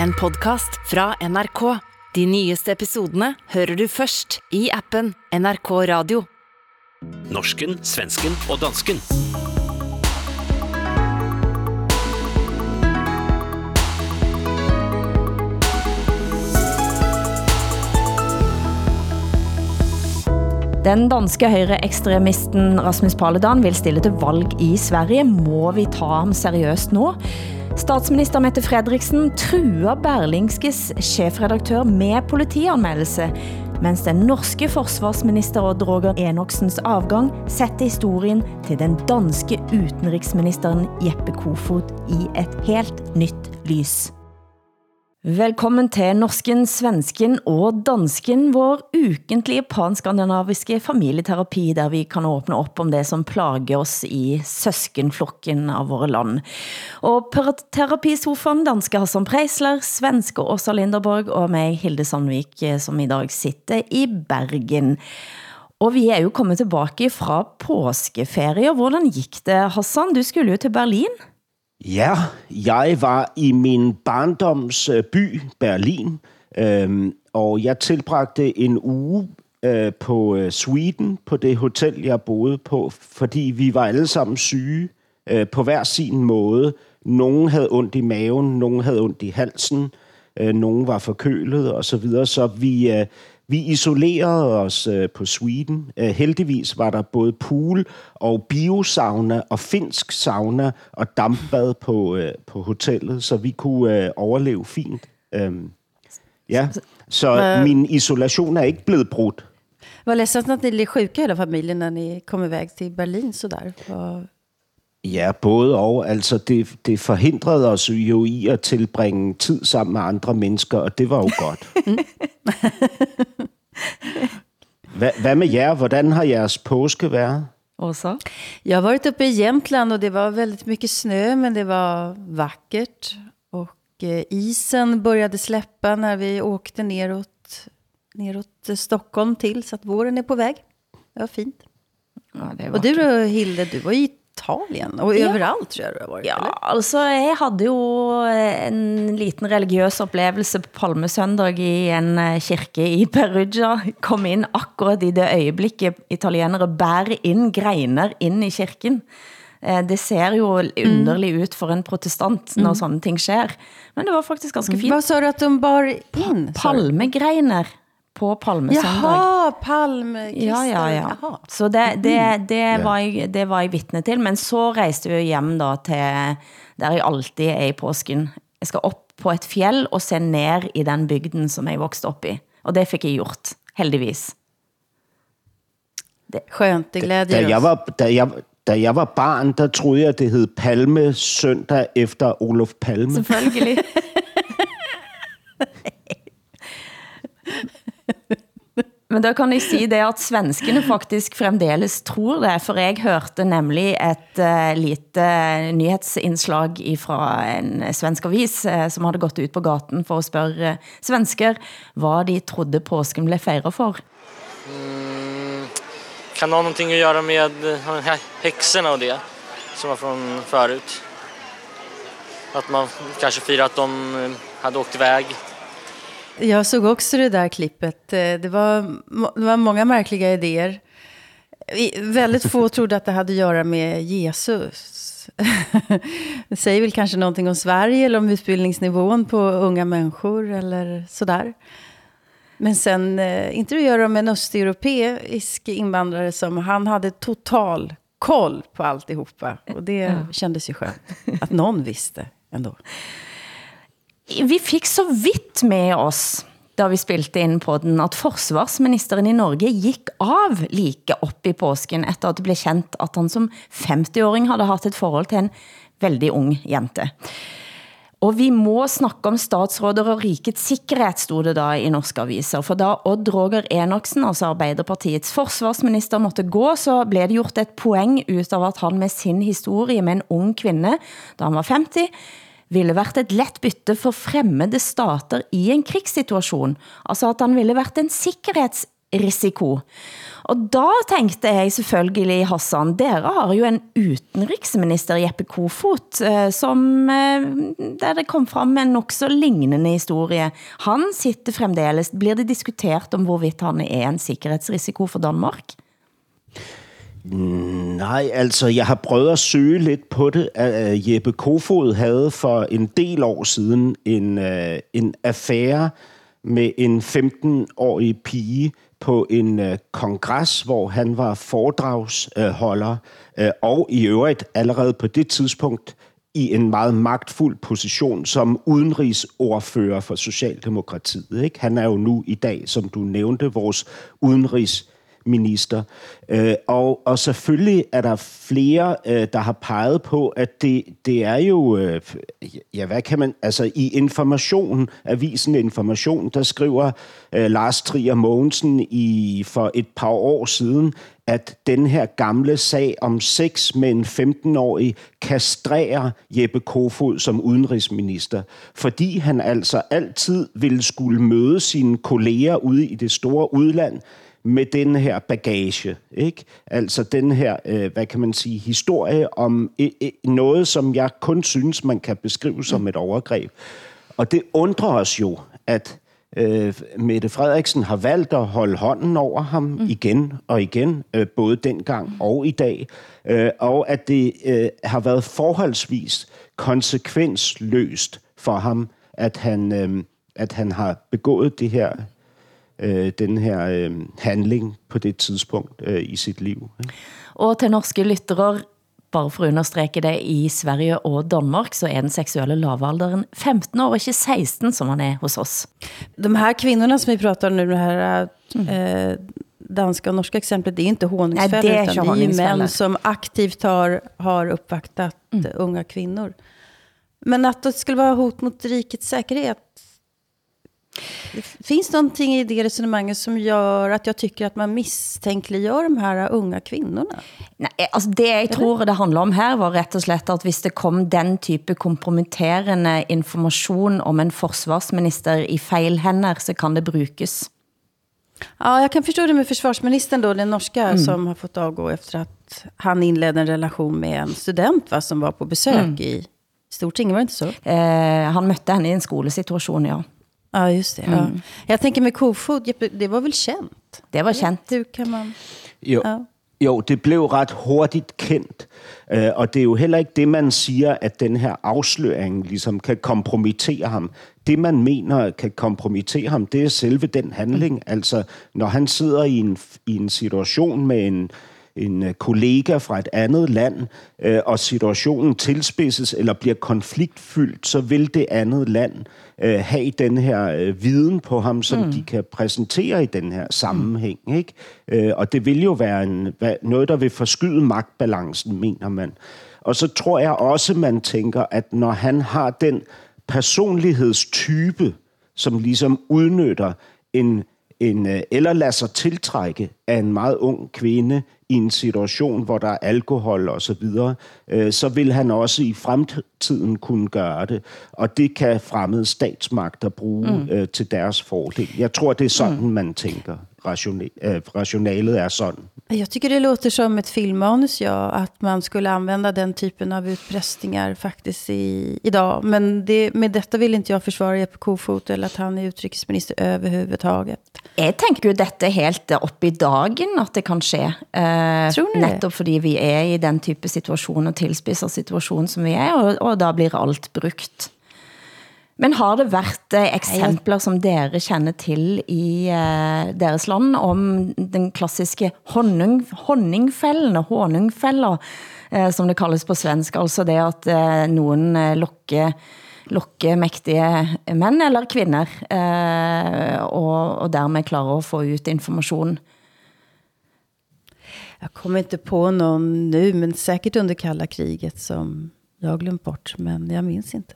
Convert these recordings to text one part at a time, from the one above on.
En podcast fra NRK. De nyeste episodene hører du først i appen NRK Radio. Norsken, svensken og dansken. Den danske højreekstremisten Rasmus Paludan vil stille til valg i Sverige. Må vi ta ham seriøst nu? Statsminister Mette Frederiksen truer Berlingskes chefredaktør med politianmeldelse, mens den norske forsvarsminister Odd Roger Enoksens afgang sætter historien til den danske utenriksministeren Jeppe Kofod i et helt nyt lys. Velkommen til Norsken, Svensken og Dansken, vår ukentlige panskandinaviske familieterapi, der vi kan åbne op om det, som plager oss i søskenflokken av våre land. Og per terapisofaen danske Hassan Preisler, svenske Åsa Linderborg og mig, Hilde Sandvik, eh, som i dag sitter i Bergen. Og vi er jo kommet tilbage fra påskeferie. Hvordan gik det, Hassan? Du skulle jo til Berlin. Ja, jeg var i min barndoms øh, by, Berlin, øhm, og jeg tilbragte en uge øh, på øh, Sweden, på det hotel, jeg boede på, fordi vi var alle sammen syge øh, på hver sin måde. Nogen havde ondt i maven, nogen havde ondt i halsen, øh, nogen var forkølet og så videre, så vi... Øh, vi isolerede os øh, på Sweden. Øh, heldigvis var der både pool og biosauna og finsk sauna og dampbad på, øh, på hotellet, så vi kunne øh, overleve fint. Øhm, ja, så min isolation er ikke blevet brudt. Var ledsen att ni blev sjuka hela familjen när ni kom iväg till Berlin sådär? Var... Ja, både og. Altså, det, det forhindrede os jo i at tilbringe tid sammen med andre mennesker, og det var jo godt. Hva, hvad med jer? Hvordan har jeres påske været? Og så? Jag har varit uppe i Jämtland och det var väldigt mycket snö, men det var vackert. Och eh, isen började släppa när vi åkte neråt, neråt Stockholm till, så att våren är på väg. Det var fint. Ja, det Och du då, Hilde, du var i Italien og ja. overalt, tror jeg du har varit. Ja, eller? altså jeg havde jo en liten religiøs oplevelse på Palmesøndag i en eh, kirke i Perugia. Kom ind akkurat i det øjeblikket italienere bærer ind greiner ind i kirken. Eh, Det ser jo underligt ut for en protestant, når sådan ting sker. Men det var faktisk ganske fint. Vad sa du att de bar in? sa du? Palmegreiner på Palmesøndag. Jaha, palmkrister. Ja, ja, ja. Jaha. Så det, det, det, var jeg, det var jeg vittne til, men så rejste vi hjem da til, der jeg alltid er i påsken. Jeg skal op på et fjell og se ned i den bygden, som jeg voksede op i. Og det fik jeg gjort, heldigvis. Skönt, det Da glæder jeg var, da jeg, da jeg var barn, der troede jeg, det hed Palme søndag efter Olof Palme. Selvfølgelig. Men da kan jeg sige det, at svenskene faktisk fremdeles tror det, for jeg hørte nemlig et eh, uh, lite eh, nyhedsindslag fra en svensk avis, uh, som havde gått ut på gaten for at spørge uh, svensker, hvad de trodde påsken blev fejret for. Kan det ha någonting att göra med eh, hä- häxorna och det som var från förut? Att man kanske firar att de havde hade åkt iväg. Jag såg också det där klippet. Eh, Det var, det var många märkliga idéer. Väldigt få trodde att det hade att göra med Jesus. Det säger väl kanske någonting om Sverige eller om utbildningsnivån på unga människor eller sådär. Men sen eh, intervjuade de en östeuropeisk invandrare som han hade total koll på alltihopa. Och det kändes ju skönt att någon visste ändå. Vi fik så vidt med oss, da vi spilte ind på den, at forsvarsministeren i Norge gik av like op i påsken, efter at det blev kendt, at han som 50-åring havde haft et forhold til en veldig ung jente. Og vi må snakke om statsråder og rikets sikkerhed, stod det da i norske aviser. For da Odd Roger Enoksen, altså Arbeiderpartiets forsvarsminister, måtte gå, så blev det gjort et poeng ut av at han med sin historie med en ung kvinde, da han var 50, ville været et let bytte for fremmede stater i en krigssituation. Altså at han ville været en sikkerhedsrisiko. Og da tænkte jeg selvfølgelig, Hassan, dere har jo en utenriksminister, Jeppe Kofot, eh, som, eh, der det kom frem en nok så lignende historie. Han sitter fremdeles. Blir det diskutert om hvorvidt han er en sikkerhedsrisiko for Danmark? Nej, altså jeg har prøvet at søge lidt på det. Uh, Jeppe Kofod havde for en del år siden en, uh, en affære med en 15-årig pige på en uh, kongres, hvor han var foredragsholder, uh, og i øvrigt allerede på det tidspunkt i en meget magtfuld position som udenrigsordfører for Socialdemokratiet. Ikke? Han er jo nu i dag, som du nævnte, vores udenrigs minister. Øh, og, og selvfølgelig er der flere, øh, der har peget på, at det, det er jo, øh, ja, hvad kan man, altså i Information, avisen Information, der skriver øh, Lars Trier Mogensen i, for et par år siden, at den her gamle sag om sex med en 15-årig kastrerer Jeppe Kofod som udenrigsminister, fordi han altså altid ville skulle møde sine kolleger ude i det store udland med den her bagage, ikke? Altså den her, øh, hvad kan man sige, historie om øh, øh, noget, som jeg kun synes, man kan beskrive som et overgreb. Og det undrer os jo, at øh, Mette Frederiksen har valgt at holde hånden over ham mm. igen og igen, øh, både dengang og i dag, øh, og at det øh, har været forholdsvis konsekvensløst for ham, at han, øh, at han har begået det her øh, den her øh, handling på det tidspunkt øh, i sit liv. Ikke? Og til norske lyttere, bare for at understreke det, i Sverige og Danmark, så er den seksuelle lavalderen 15 år, ikke 16, som han er hos oss. De här kvinnorna som vi pratar om nu, det här eh, danska och norska exemplet, det är inte honungsfällor, Nej, det är utan det är ju män som aktivt har, har uppvaktat mm. unga kvinnor. Men att det skulle vara hot mot rikets säkerhet, det finns någonting i det resonemanget som gör att jag tycker att man misstänkliggör de här unga kvinnorna? Nej, altså det jeg tror det handler om her var rätt og slett at hvis det kom den type kompromitterende information om en forsvarsminister i fel händer så kan det brukes. Ja, jag kan förstå det med försvarsministern då, den norska mm. som har fått avgå efter att han inledde en relation med en student va, som var på besök mm. i Stortinget, var det inte så? Eh, han mötte henne i en skolesituation, ja. Ja, just det. Mm. Ja. Jag tänker med kofod, det var väl känt? Det var känt. Hur kan man... Jo. Ja. Jo, det blev ret hurtigt kendt, uh, og det er jo heller ikke det, man siger, at den her afsløring ligesom kan kompromittere ham. Det, man mener kan kompromittere ham, det er selve den handling. Mm. Altså, når han sidder i en, i en situation med en, en øh, kollega fra et andet land, øh, og situationen tilspidses eller bliver konfliktfyldt, så vil det andet land øh, have den her øh, viden på ham, som mm. de kan præsentere i den her sammenhæng. Mm. Ikke? Øh, og det vil jo være en, noget, der vil forskyde magtbalancen, mener man. Og så tror jeg også, man tænker, at når han har den personlighedstype, som ligesom udnytter en en, øh, eller lader sig tiltrække af en meget ung kvinde i en situation, hvor der er alkohol og så videre, øh, så vil han også i fremtiden kunne gøre det. Og det kan fremmede statsmagter bruge mm. øh, til deres fordel. Jeg tror, det er sådan, mm. man tænker. Rational, rationalet är sån. Jag tycker det låter som ett filmmanus, ja, att man skulle använda den typen av utpressningar faktiskt i, idag. Men det, med detta vill inte jag försvara Jeppe Kofot eller att han är utrikesminister överhuvudtaget. Jag tänker ju detta helt upp i dagen att det kan ske. Eh, Tror ni nettopp fordi vi är i den type situation og tilspisset situation som vi är og, og da blir alt brukt. Men har det været eh, eksempler, som dere kender til i uh, deres land, om den klassiske honning, honningfællene, honungfælder, uh, som det kaldes på svensk, altså det at uh, nogen uh, lokker lokke mægtige mænd eller kvinder, uh, og, og dermed klarer at få ut information. Jag kommer inte på någon nu, men säkert under kalla kriget som jag glömt bort, men jag minns inte.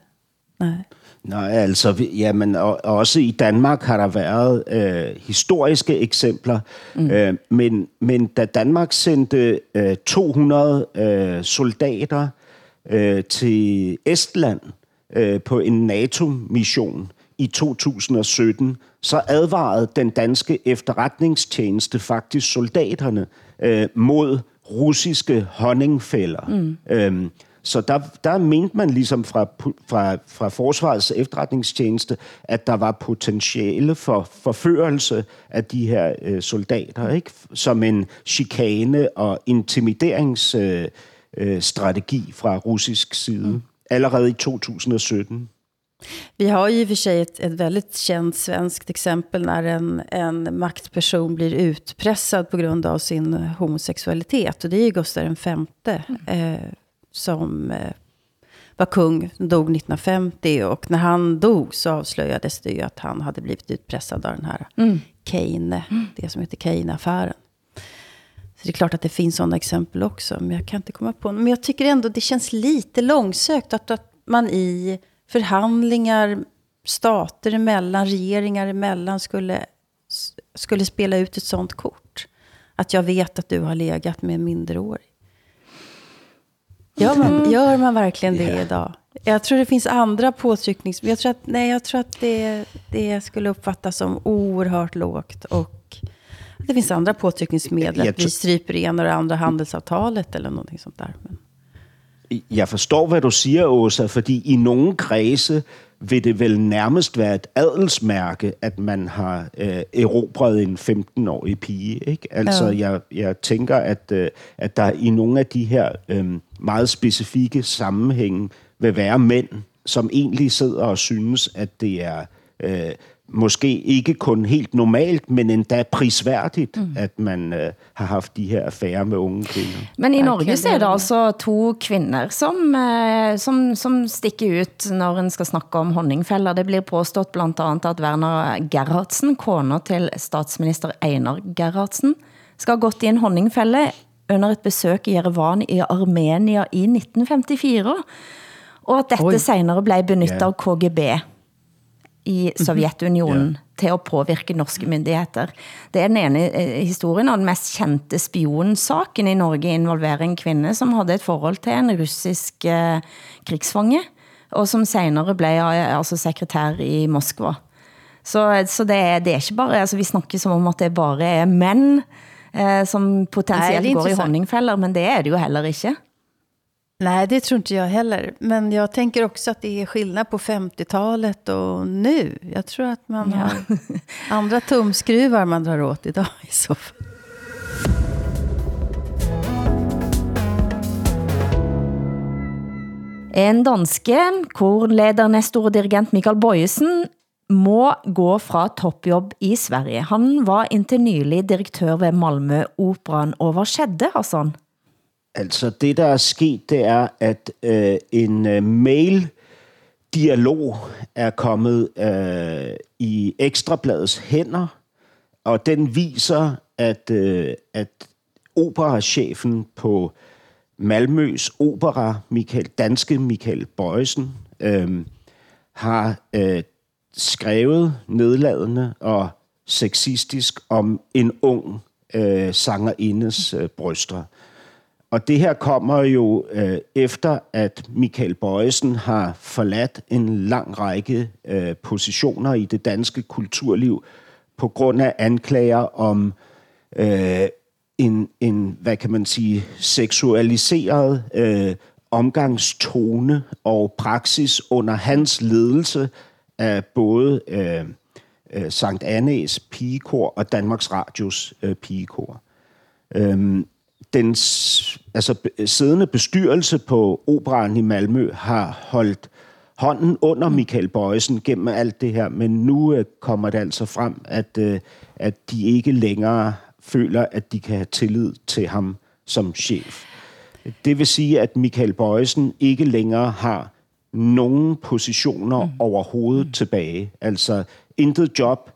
Nej. Nej, altså, jamen, og, også i Danmark har der været øh, historiske eksempler, mm. øh, men, men da Danmark sendte øh, 200 øh, soldater øh, til Estland øh, på en NATO-mission i 2017, så advarede den danske efterretningstjeneste faktisk soldaterne øh, mod russiske honningfælder. Mm. Øhm, så der, der mente man ligesom fra, fra, fra Forsvarets efterretningstjeneste, at der var potentiale for forførelse af de her øh, soldater, ikke? som en chikane og intimideringsstrategi øh, øh, fra russisk side, mm. allerede i 2017. Vi har ju i och för sig ett, ett väldigt känt svenskt exempel när en, en maktperson blir utpressad på grund av sin homosexualitet. Och det är ju Gustav V eh, som eh, var kung, dog 1950. Och när han dog så avslöjades det ju att han hade blivit utpressad av den här mm. Kane, mm. det som heter Kane-affären. Så det är klart att det finns sådana exempel också, men jag kan inte komma på Men jag tycker ändå det känns lite långsökt att, att man i förhandlingar stater emellan, regeringar emellan skulle, skulle spela ut ett sånt kort. Att jag vet att du har legat med en minderårig. Gör man, mm. gör man verkligen det yeah. idag? Jag tror det finns andra påtrycknings... Jag tror att, nej, jag tror att det, det skulle uppfattas som oerhört lågt. Och det finns andra påtryckningsmedel. Att vi stryper ena och det andra handelsavtalet eller någonting sånt där. Men. Jeg forstår, hvad du siger, Åsa, fordi i nogle kredse vil det vel nærmest være et adelsmærke, at man har øh, erobret en 15-årig pige. Ikke? Altså, ja. jeg, jeg tænker, at, øh, at der i nogle af de her øh, meget specifikke sammenhænge vil være mænd, som egentlig sidder og synes, at det er øh, måske ikke kun helt normalt, men endda prisværdigt, mm. at man uh, har haft de her affærer med unge kvinder. Men i Norge så er det altså to kvinder, som, uh, som, som stikker ut, når en skal snakke om honningfælder. Det blir påstått blandt andet, at Werner Gerhardsen, kone til statsminister Einar Gerhardsen, skal ha gått i en honningfælde under et besøk i Yerevan i Armenia i 1954, og at dette Oi. senere blev benyttet yeah. av KGB i mhm. Sovjetunionen yeah. til at påvirke norske myndigheter. Det er den ene eh, historien, og den mest kendte spionsaken i Norge involverer en kvinde, som havde et forhold til en russisk eh, krigsfange, og som senere blev eh, altså sekretær i Moskva. Så, så det, er, det er ikke bare, altså vi snakker som om at det bare er mænd, eh, som potentielt Nej, går i honningfælder, men det er det jo heller ikke. Nej, det tror inte jag heller. Men jag tänker också att det är skillnad på 50-talet och nu. Jag tror att man ja. har andra tumskruvar man drar åt idag i så fall. En danske, korleder, Nestor og dirigent Michael Bojesen, må gå fra toppjobb i Sverige. Han var indtil nylig direktør ved Malmö Operan, og hvad skedde, Hassan? Altså, det der er sket, det er, at øh, en øh, mail-dialog er kommet øh, i Ekstrabladets hænder, og den viser, at, øh, at operachefen på Malmøs opera, Michael, danske Michael Bøjsen, øh, har øh, skrevet nedladende og sexistisk om en ung øh, sangerindes øh, bryster. Og det her kommer jo øh, efter, at Michael Bøjsen har forladt en lang række øh, positioner i det danske kulturliv på grund af anklager om øh, en, en, hvad kan man sige, seksualiseret øh, omgangstone og praksis under hans ledelse af både øh, øh, Sankt Annæs pigekor og Danmarks Radios øh, pigekor. Øhm, den altså, siddende bestyrelse på operan i Malmø har holdt hånden under Michael Bøjsen gennem alt det her, men nu øh, kommer det altså frem, at, øh, at de ikke længere føler, at de kan have tillid til ham som chef. Det vil sige, at Michael Bøjsen ikke længere har nogen positioner mm. overhovedet mm. tilbage. Altså intet job,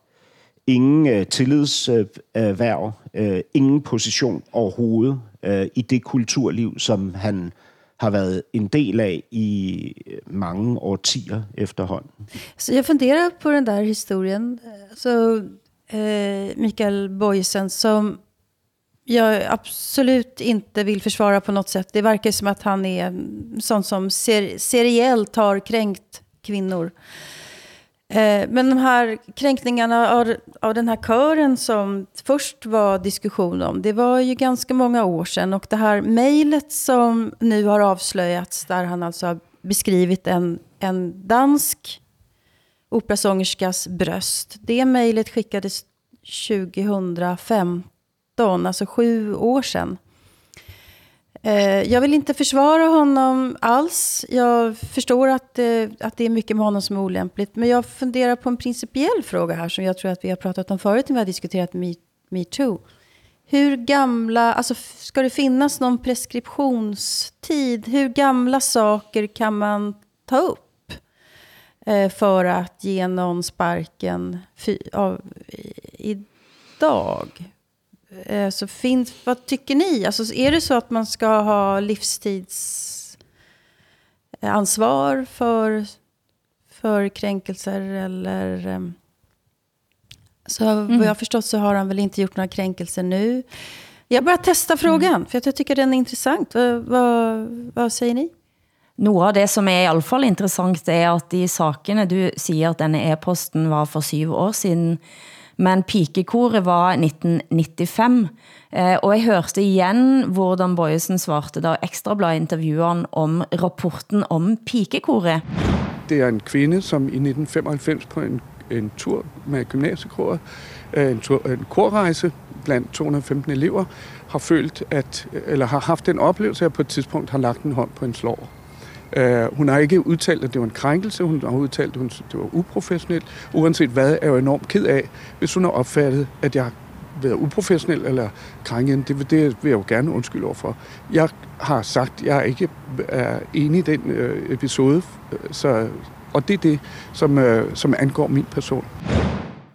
ingen øh, tillidserhverv, øh, øh, ingen position overhovedet øh, i det kulturliv, som han har været en del af i øh, mange årtier efterhånden. Så jeg funderer på den der historien. Så øh, eh, Mikael Boysen som jag absolut inte vill försvara på något sätt. Det verkar som att han är sån som ser, seriellt har kränkt kvinnor. Eh, Eh, men de här kränkningarna av, av den här kören som först var diskussion om, det var ju ganska många år sedan. Och det här mejlet som nu har avslöjats, där han alltså har beskrivit en, en dansk operasångerskas bröst. Det mejlet skickades 2015, alltså sju år sedan. Eh, jag vill inte försvara honom alls. Jag förstår att, eh, att det är mycket med honom som är olämpligt. Men jag funderar på en principiell fråga här som jag tror att vi har pratat om förut när vi har diskuterat metoo. Hur gamla, alltså ska det finnas någon preskriptionstid? Hur gamla saker kan man ta upp? Eh, för att ge någon sparken av, idag? Eh, så finns, vad tycker ni? Alltså, är det så att man ska ha livstidsansvar för, för kränkelser? Eller, ehm, så mm. vad jag förstått så har han väl inte gjort några kränkelser nu. Jag bara testa frågan, mm. för jag tycker den är intressant. Vad, vad, vad säger ni? Noget av det, som er i alle fall interessant, er at de sakene, du siger, at denne e-posten var for syv år siden, men pikekoret var 1995. Eh, og jeg hørte igen, hvordan Bøjesen svarte, da Ekstrablad interviewede han om rapporten om pikekoret. Det er en kvinde, som i 1995 på en, en tur med gymnasiekoret, eh, en, tur, en korrejse blandt 215 elever, har følt, at, eller har haft den oplevelse, at på et tidspunkt har lagt en hånd på en slår. Øh, hun har ikke udtalt, at det var en krænkelse. Hun har udtalt, at det var uprofessionelt. Uanset hvad, er jeg enormt ked af, hvis hun har opfattet, at jeg har været uprofessionel eller krænket. Det, det vil jeg jo gerne undskylde overfor. Jeg har sagt, at jeg ikke er enig i den øh, episode, øh, så, og det er det, som, øh, som angår min person.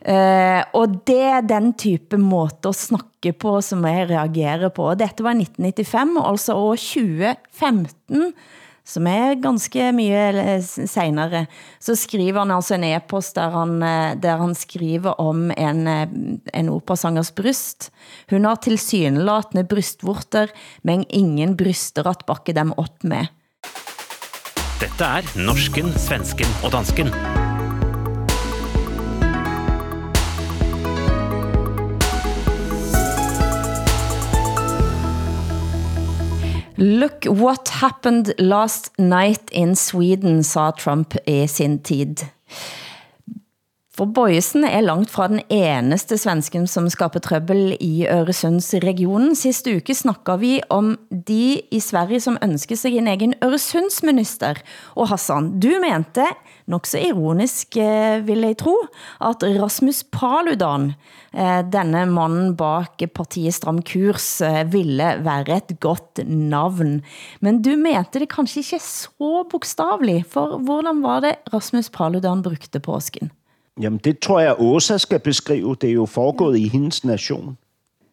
Uh, og det er den type måte at snakke på, som jeg reagerer på. Dette var 1995, altså år 2015 som er ganske mye eh, senere, så skriver han altså en e-post, der han, eh, der han skriver om en, eh, en operasangers bryst. Hun har tilsynelatende brystvorter, men ingen bryster at bakke dem op med. Dette er norsken, svensken og dansken. Look what happened last night in Sweden, sa Trump i sin tid. For Bøjesen er langt fra den eneste svensken, som skaber trøbbel i Øresundsregionen. Sidste uke snakker vi om de i Sverige, som ønsker sig en egen Øresundsminister. Og Hassan, du mente, nok så ironisk eh, vil jeg tro, at Rasmus Paludan, eh, denne mannen bak partiet Stram Kurs, eh, ville være et godt navn. Men du mente det kanskje ikke så bogstavligt, for hvordan var det Rasmus Paludan brugte påsken? Jamen, det tror jeg, Åsa skal beskrive. Det er jo foregået i hendes nation.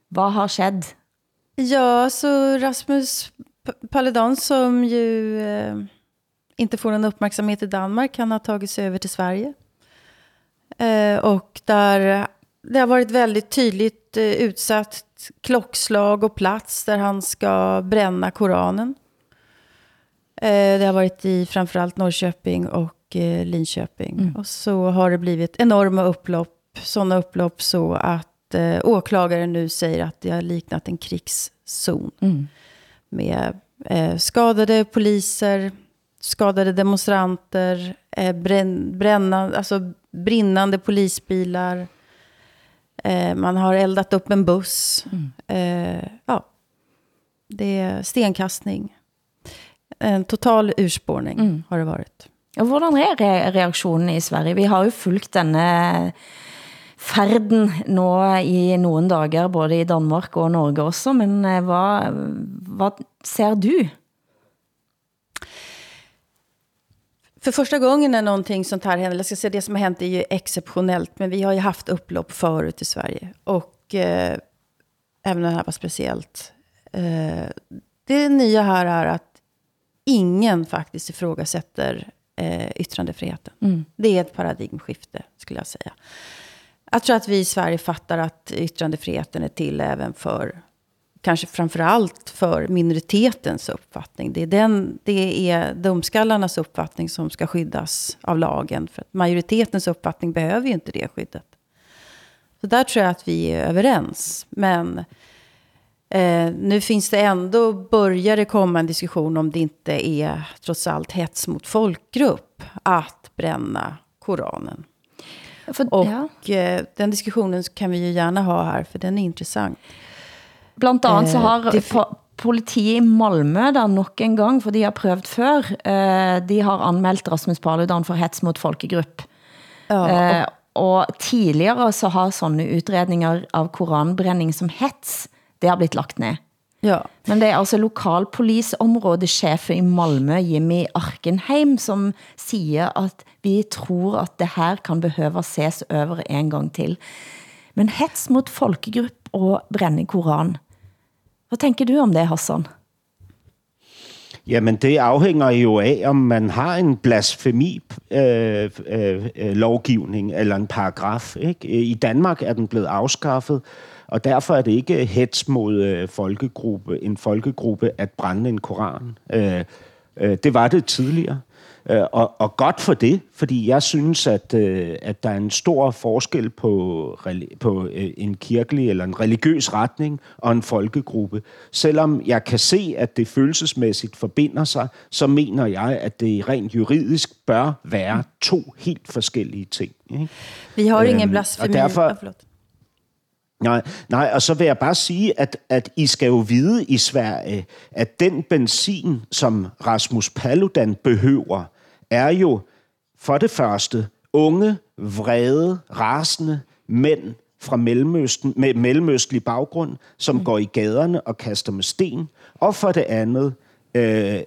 Hvad har skett? Ja, så Rasmus Paludan, som ju eh, inte får någon uppmärksamhet i Danmark, han har tagit sig över till Sverige. Eh, och där det har varit väldigt tydligt eh, utsatt klockslag och plats där han ska bränna Koranen. Eh, det har varit i framförallt Norrköping och eh, Linköping. Mm. Och så har det blivit enorma upplopp, sådana upplopp så att eh, åklagaren nu säger att det har liknat en krigszon. Mm. Med eh, skadade poliser, skadade demonstranter, eh, brän, bränna, alltså brinnande polisbilar. Eh, man har eldat upp en buss. Mm. Eh, ja, det är stenkastning. En total urspårning mm. har det varit. Og hvordan er re reaktionen i Sverige? Vi har jo fulgt denne færden nå i nogle dager, både i Danmark og Norge også, men hvad, eh, hvad ser du? För första gången när någonting sånt här händer, jag ska säga det som har hänt är ju exceptionellt, men vi har ju haft upplopp förut i Sverige. Och eh, även det här var speciellt. Eh, det nya här är att ingen faktiskt ifrågasätter eh, yttrandefriheten. Mm. Det är ett paradigmskifte, skulle jag säga. Jag tror att vi i Sverige fattar att yttrandefriheten är till även för kanske framför allt för minoritetens uppfattning. Det är, den, det är dumskallarnas uppfattning som ska skyddas av lagen. För att majoritetens uppfattning behöver ju inte det skyddet. Så där tror jag att vi är överens. Men eh, nu finns det ändå, börjar det komma en diskussion om det inte är trots allt hets mot folkgrupp att bränna Koranen. For, Och ja. eh, den diskussionen kan vi ju gärna ha här, för den är intressant. Blant andet så Eh, har det- po politiet i Malmø da nok en gang, for de har prøvet før, eh, de har anmeldt Rasmus Paludan for hets mot folkegrupp. Ja, Eh, og tidligere så har sånne utredninger av koranbrenning som hets, det har blitt lagt ned. ja. Men det er altså lokalpolisområdechefen i Malmö, Jimmy Arkenheim, som siger, at vi tror, at det her kan behøve ses over en gang til. Men hets mot folkegrupp og brænde koran. Hvad tænker du om det, Hassan? Jamen, det afhænger jo af, om man har en blasfemi-lovgivning øh, øh, lovgivning eller en paragraf. Ikke? I Danmark er den blevet afskaffet, og derfor er det ikke hets mod øh, folkegruppe, en folkegruppe at brænde en koran. Øh, øh, det var det tidligere. Øh, og, og godt for det, fordi jeg synes, at, øh, at der er en stor forskel på, på øh, en kirkelig eller en religiøs retning og en folkegruppe. Selvom jeg kan se, at det følelsesmæssigt forbinder sig, så mener jeg, at det rent juridisk bør være to helt forskellige ting. Ikke? Vi har ingen Øhm, blasfemi. og derfor-. Nej, nej, og så vil jeg bare sige, at, at I skal jo vide i Sverige, at den benzin, som Rasmus Paludan behøver, er jo for det første unge, vrede, rasende mænd fra Mellemøsten, med mellemøstlig baggrund, som mm. går i gaderne og kaster med sten. Og for det andet øh,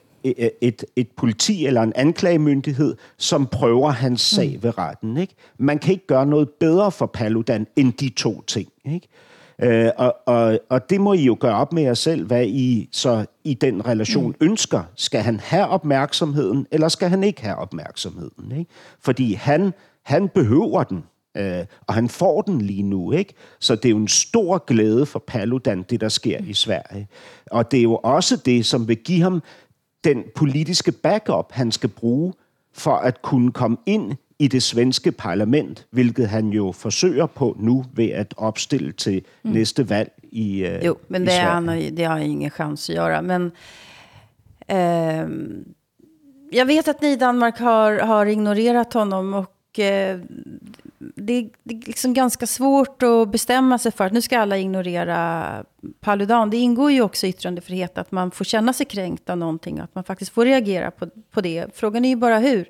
et, et, politi eller en anklagemyndighed, som prøver hans sag ved retten. Ikke? Man kan ikke gøre noget bedre for Paludan end de to ting. Ikke? Øh, og, og, og det må I jo gøre op med jer selv, hvad I så i den relation mm. ønsker. Skal han have opmærksomheden, eller skal han ikke have opmærksomheden? Ikke? Fordi han, han behøver den, øh, og han får den lige nu. Ikke? Så det er jo en stor glæde for Paludan, det der sker i Sverige. Og det er jo også det, som vil give ham den politiske backup, han skal bruge for at kunne komme ind i det svenske parlament, hvilket han jo forsøger på nu ved at opstille til mm. næste valg i, øh, Jo, men i det, Sverige. ju- det har ingen chans att göra. Men ehm, jag vet att ni i Danmark har, har ignorerat honom och eh, det, det är liksom ganska svårt att bestämma sig för att nu ska alla ignorera Paludan. Det ingår ju också i yttrandefrihet att man får känna sig kränkt av någonting, att man faktiskt får reagera på, på det. Frågan är ju bara hur.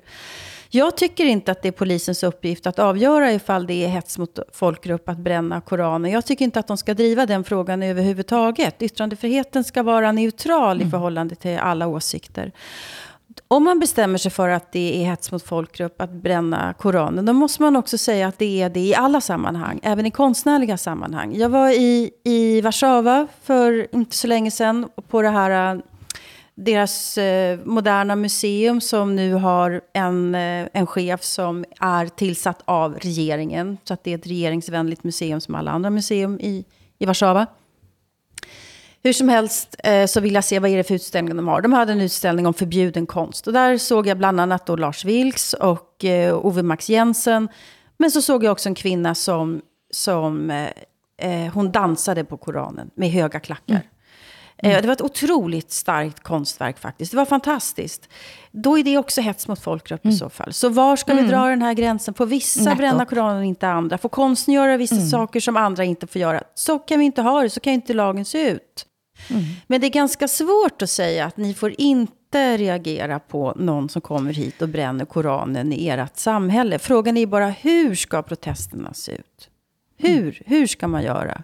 Jag tycker inte att det är polisens uppgift att avgöra ifall det är hets mot folkgrupp att bränna Koranen. Jag tycker inte att de ska driva den frågan överhuvudtaget. Yttrandefriheten ska vara neutral i förhållande till alla åsikter. Om man bestämmer sig för att det är hets mot folkgrupp att bränna Koranen, då måste man också säga att det är det i alla sammanhang, även i konstnärliga sammanhang. Jag var i, i Warszawa för inte så länge sedan på det här deras eh, moderna museum som nu har en, eh, en chef som är tillsatt av regeringen. Så att det är ett regeringsvänligt museum som alla andra museum i, i Warszawa. Hur som helst eh, så vill jag se vad är det för utställning de har. De hade en utställning om förbjuden konst. Och där såg jag bland annat då Lars Vilks och eh, Ove Max Jensen. Men så såg jag också en kvinna som, som eh, eh, hon dansade på Koranen med höga klackar. Eh, Det var ett otroligt starkt konstverk faktiskt. Det var fantastiskt. Då är det också hets mot folkgrupp i så fall. Så var ska vi dra den här gränsen? Får vissa Nettopp. bränna Koranen och inte andra? Får konsten göra vissa saker som andra inte får göra? Så kan vi inte ha det, så kan inte lagen se ut. Men det är ganska svårt att säga att ni får inte reagera på någon som kommer hit och bränner Koranen i ert samhälle. Frågan är bara hur ska protesterna se ut? Hur, hur ska man göra?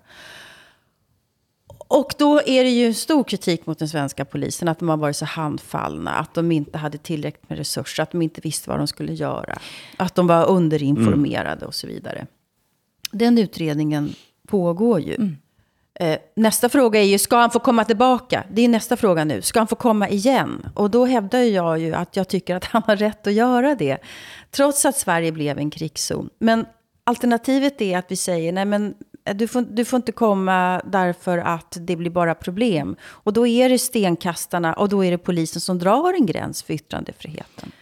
Och då är det ju stor kritik mot den svenska polisen att de har varit så handfallna, att de inte hade tillräckligt med resurser, att de inte visste vad de skulle göra, att de var underinformerade och så vidare. Den utredningen pågår ju. Eh, nästa fråga är ju, ska han få komma tillbaka? Det är nästa fråga nu. Ska han få komma igen? Och då hävdar ju jag ju att jag tycker att han har rätt att göra det. Trots att Sverige blev en krigszon. Men alternativet är att vi säger, nej men eh, Du får, du får inte komma därför att det blir bara problem. Och då är det stenkastarna och då är det polisen som drar en gräns för yttrandefriheten.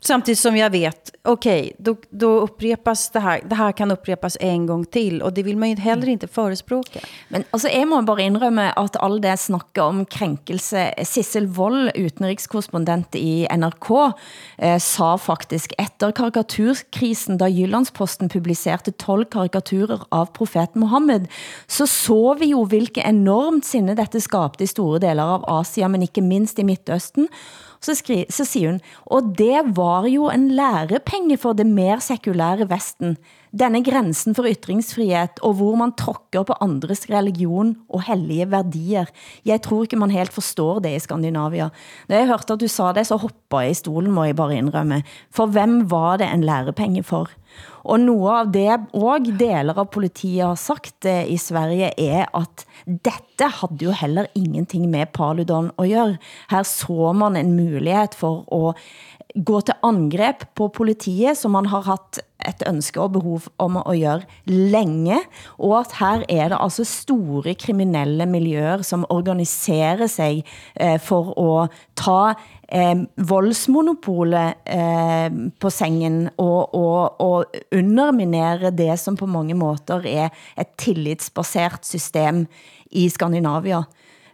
Samtidigt som jag vet, okej, okay, då, då upprepas det här. Det här kan upprepas en gång till. Och det vill man ju heller inte förespråka. Men altså, jeg må bare indrømme, at all det snakker om krænkelse. Sissel Vold, utenrikskorrespondent i NRK, eh, sa faktisk efter karikaturkrisen, da Jyllandsposten publicerede 12 karikaturer av profeten Mohammed, så så vi jo, hvilke enormt sinne dette skabte i store deler av Asia, men ikke minst i Midtøsten. Så, skri, så siger hun, og det var jo en lærepenge for det mer sekulære Vesten. Denne grænsen for ytringsfrihed, og hvor man tråkker på andres religion og hellige værdier. Jeg tror ikke man helt forstår det i Skandinavia. Da jeg hørte at du sa det, så hoppede jeg i stolen, må jeg bare indrømme. For hvem var det en lærepenge for? Og noget av det og deler av politiet har sagt eh, i Sverige er at dette havde jo heller ingenting med Paludan at gøre. Her så man en mulighed for at gå til angreb på politiet, som man har haft et ønske og behov om at gøre længe, og at her er det altså store kriminelle miljøer, som organiserer sig eh, for at ta eh, voldsmonopolet eh, på sengen og, og, og underminere det, som på mange måter er et tillitsbaseret system i Skandinavia.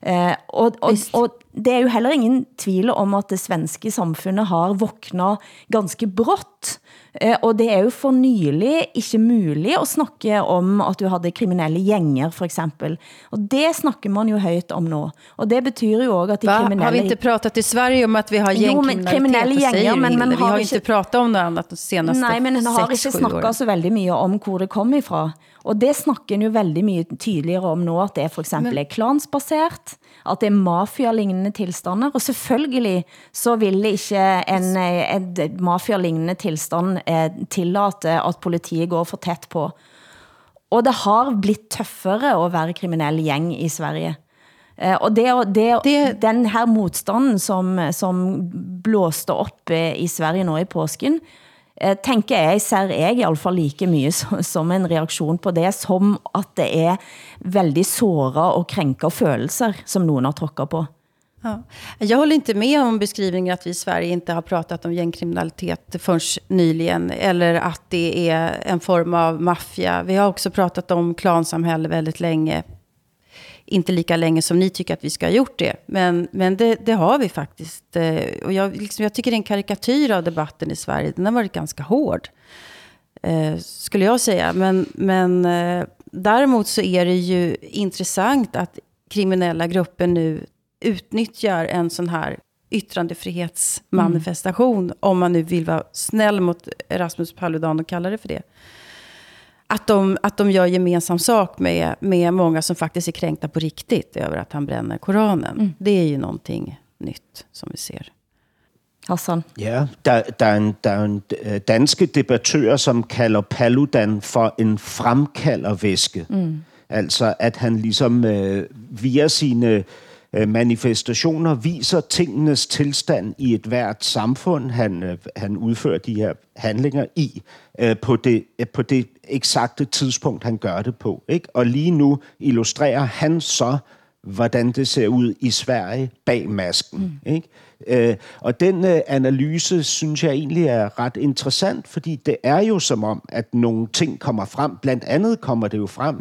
Eh, og, og, og det er jo heller ingen tvil om, at det svenske samfundet har våknet ganske brått. Eh, og det er jo for nylig ikke muligt at snakke om, at du havde kriminelle gænger, for eksempel. Og det snakker man jo højt om nu. Og det betyder jo også, at de Va? kriminelle... Har vi inte pratat i Sverige om at vi har gängkriminalitet? Jo, men kriminelle gænger, men man vi har, har ikke... inte pratat om noget andet de senaste Nej, men han har 6-7 ikke snakket så veldig mye om, hvor det kom ifra. Og det snakker jo veldig mye tydeligere om nu, at det for eksempel er klansbaseret, at det er mafia-lignende tilstander, og selvfølgelig så ville ikke en, en mafia-lignende tilstand eh, tillate at politiet går for tæt på. Og det har blitt tøffere at være kriminell gjeng i Sverige. Eh, og det, det, det, den her modstanden, som, som blåste op eh, i Sverige nå i påsken, Eh, tænker jeg, ser jeg i alle fall like mye som, en reaktion på det, som at det er veldig såra og krænker følelser, som nogen har tråkket på. Ja. Jag håller inte med om beskrivningen att vi i Sverige inte har pratat om gängkriminalitet förrän nyligen. Eller att det är en form av maffia. Vi har också pratat om klansamhälle väldigt länge. Inte lika länge som ni tycker att vi ska ha gjort det. Men, men det, det har vi faktiskt. Och jag, liksom, jag tycker det är en karikatyr av debatten i Sverige. Den har varit ganska hård. Eh, skulle jag säga. Men, men eh, däremot så är det ju intressant att kriminella grupper nu utnyttjar en sån här yttrandefrihetsmanifestation, mm. om man nu vill vara snäll mot Rasmus Paludan och kalla det för det. Att de, att de gör gemensam sak med, med många som faktiskt är kränkta på riktigt över att han bränner Koranen. Mm. Det är ju någonting nytt som vi ser. Hassan? Ja, der, der, er en, der er en øh, danske debattør, som kalder Paludan for en fremkaldervæske. Mm. Altså, at han ligesom øh, via sine Øh, manifestationer viser tingenes tilstand i et hvert samfund, han, øh, han udfører de her handlinger i, øh, på det, på det eksakte tidspunkt, han gør det på. Ikke? Og lige nu illustrerer han så, hvordan det ser ud i Sverige bag masken. Mm. Ikke? Øh, og den øh, analyse synes jeg egentlig er ret interessant, fordi det er jo som om, at nogle ting kommer frem. Blandt andet kommer det jo frem,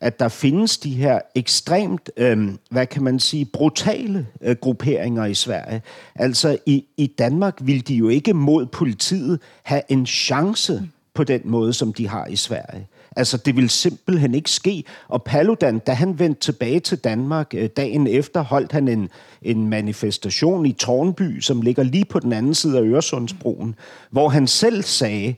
at der findes de her ekstremt, øh, hvad kan man sige, brutale øh, grupperinger i Sverige. Altså i, i Danmark vil de jo ikke mod politiet have en chance på den måde, som de har i Sverige. Altså, det vil simpelthen ikke ske. Og Paludan, da han vendte tilbage til Danmark øh, dagen efter, holdt han en, en manifestation i Tornby, som ligger lige på den anden side af Øresundsbroen, hvor han selv sagde,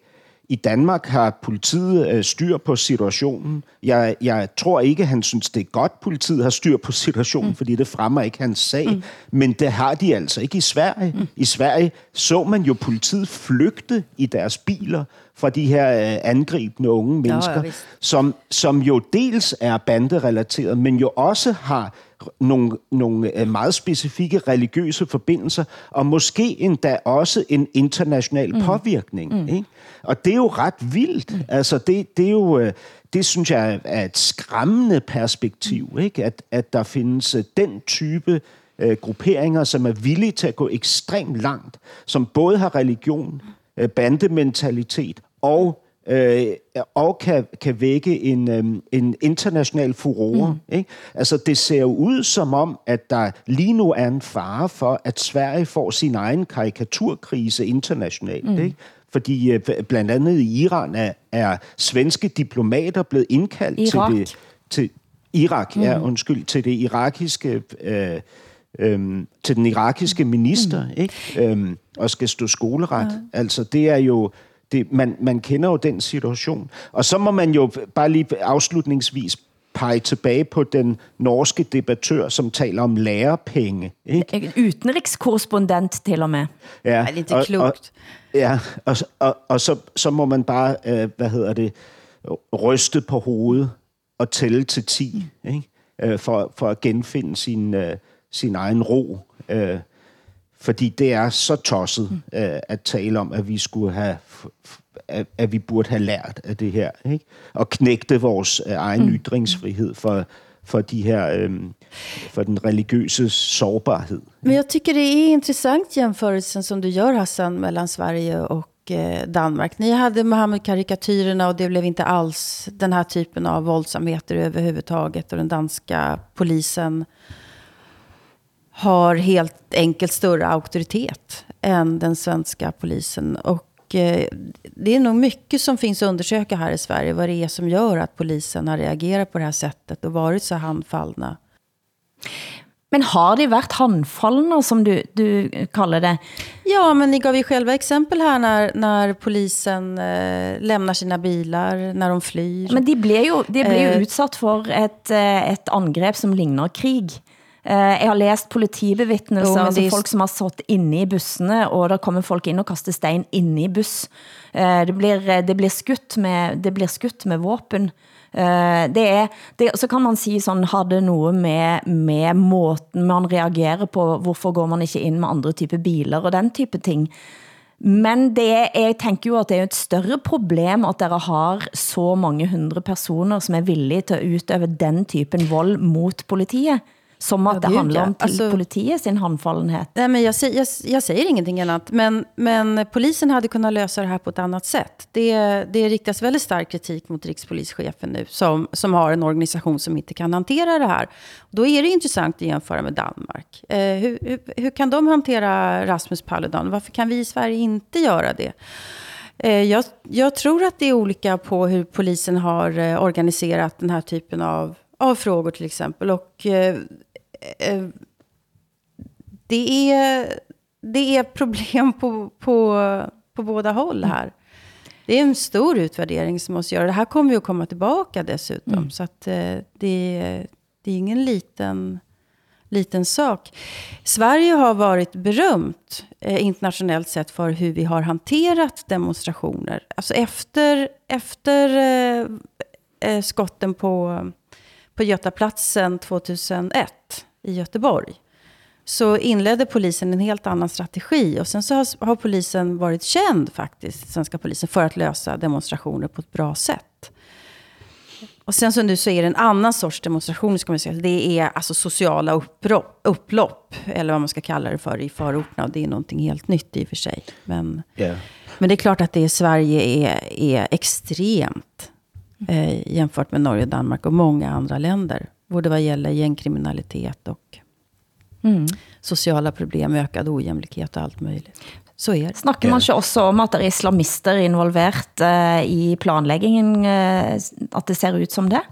i Danmark har politiet øh, styr på situationen. Jeg, jeg tror ikke, han synes, det er godt, politiet har styr på situationen, mm. fordi det fremmer ikke hans sag. Mm. Men det har de altså ikke i Sverige. Mm. I Sverige så man jo politiet flygte i deres biler fra de her øh, angribende unge mennesker, ja, som, som jo dels er banderelateret, men jo også har nogle, nogle øh, meget specifikke religiøse forbindelser, og måske endda også en international mm. påvirkning. Mm. Ikke? Og det er jo ret vildt. Altså, det, det er jo... Øh, det synes jeg er et skræmmende perspektiv, ikke? At, at der findes øh, den type øh, grupperinger, som er villige til at gå ekstremt langt, som både har religion, øh, bandementalitet og øh, og kan, kan vække en, øh, en international furore. Mm. Ikke? Altså, det ser jo ud som om, at der lige nu er en fare for, at Sverige får sin egen karikaturkrise internationalt. Mm. Ikke? Fordi øh, blandt andet i Iran er, er svenske diplomater blevet indkaldt Irak. til det... Til, Irak, mm. ja, undskyld, til det irakiske... Øh, øhm, til den irakiske minister, mm. ikke? Øhm, og skal stå skoleret. Ja. Altså, det er jo... Det, man, man kender jo den situation. Og så må man jo bare lige afslutningsvis pege tilbage på den norske debattør, som taler om lærepenge. Ikke? En utenrikskorrespondent til og med. Ja, Det er lidt klogt. Og, ja, og, og, og så, så må man bare, øh, hvad hedder det, ryste på hovedet og tælle til 10, ikke? Øh, for, for at genfinde sin, øh, sin egen ro. Øh, fordi det er så tosset øh, at tale om, at vi skulle have at, at vi burde have lært af det her, ikke? Og knægte vores øh, egen mm. ytringsfrihed for, for de her øh, for den religiøse sårbarhed. Men jag tycker det är intressant jämförelsen som du gör Hassan mellan Sverige och eh, Danmark. Ni hade Mohammed-karikatyrerna och det blev inte alls den här typen av våldsamheter överhuvudtaget. Och den danska polisen har helt enkelt större auktoritet än den svenska polisen. Och det är nog mycket som finns att undersöka här i Sverige. Vad det är som gör att polisen har reagerat på det här sättet och varit så handfallna. Men har de været handfallende, som du, du kalder det? Ja, men ni gav ju själva exempel här när, när polisen eh, lämnar sina bilar, när de flyr. Men de blev jo, de blev jo Eh. utsatt for et, eh, et angreb som ligner krig. Eh, Jeg har læst politibevittnelser, Jo, altså de- folk som har satt inne i bussene, og der kommer folk ind og kaster stein inne i buss. Eh, Det blir, eh, det blir, skutt, med, det blir skutt med våben. Eh, Det er, det, så kan man sige sådan, har det noget med, med måten man reagerer på, hvorfor går man ikke ind med andre type biler og den type ting. Men det, er- jeg tænker jo, at det er et større problem, at dere har så mange hundre personer, som er villige til at udøve den typen vold mot politiet, som at Ja, det ja. om til Altså- politiet sin handfallenhed. Nej, men jag, jag, jag säger ingenting annat. Men, men polisen hade kunnat lösa det här på ett annat sätt. Det, det riktas väldigt stark kritik mot rikspolischefen nu, som, som har en organisation som inte kan hantera det här. Då är det intressant att jämföra med Danmark. Eh, hur, hur, hur kan de hantera Rasmus Paludan? Varför kan vi i Sverige inte göra det? Eh, Jag, jag tror att det är olika på hur polisen har eh, organiserat den här typen av, av frågor till exempel. Och eh, det är, det är problem på, på, på båda håll här. Det är en stor utvärdering som måste göra. Det här kommer ju att komma tillbaka dessutom. Så att eh, det, det är ingen liten, liten sak. Sverige har varit berömt eh, internationellt sett för hur vi har hanterat demonstrationer. Alltså efter, efter eh, eh, skotten på, på Götaplatsen 2001 i Göteborg så inledde polisen en helt annan strategi. Och sen så har, har polisen varit känd faktiskt, svenska polisen, för att lösa demonstrationer på ett bra sätt. Och sen så nu så är det en annan sorts demonstration, ska man säga. Det är alltså sociala upplopp, upplopp, eller vad man ska kalla det för, i förorterna. Och det är någonting helt nytt i och för sig. Men, Ja. men det är klart att det i Sverige är, är extremt eh, jämfört med Norge, Danmark och många andra länder. Både vad gäller gängkriminalitet och sociala problem, ökad ojämlikhet och allt möjligt. Så är det. Snakker man ikke også om, at der er islamister involveret eh, i planlæggingen, eh, at det ser ut som det?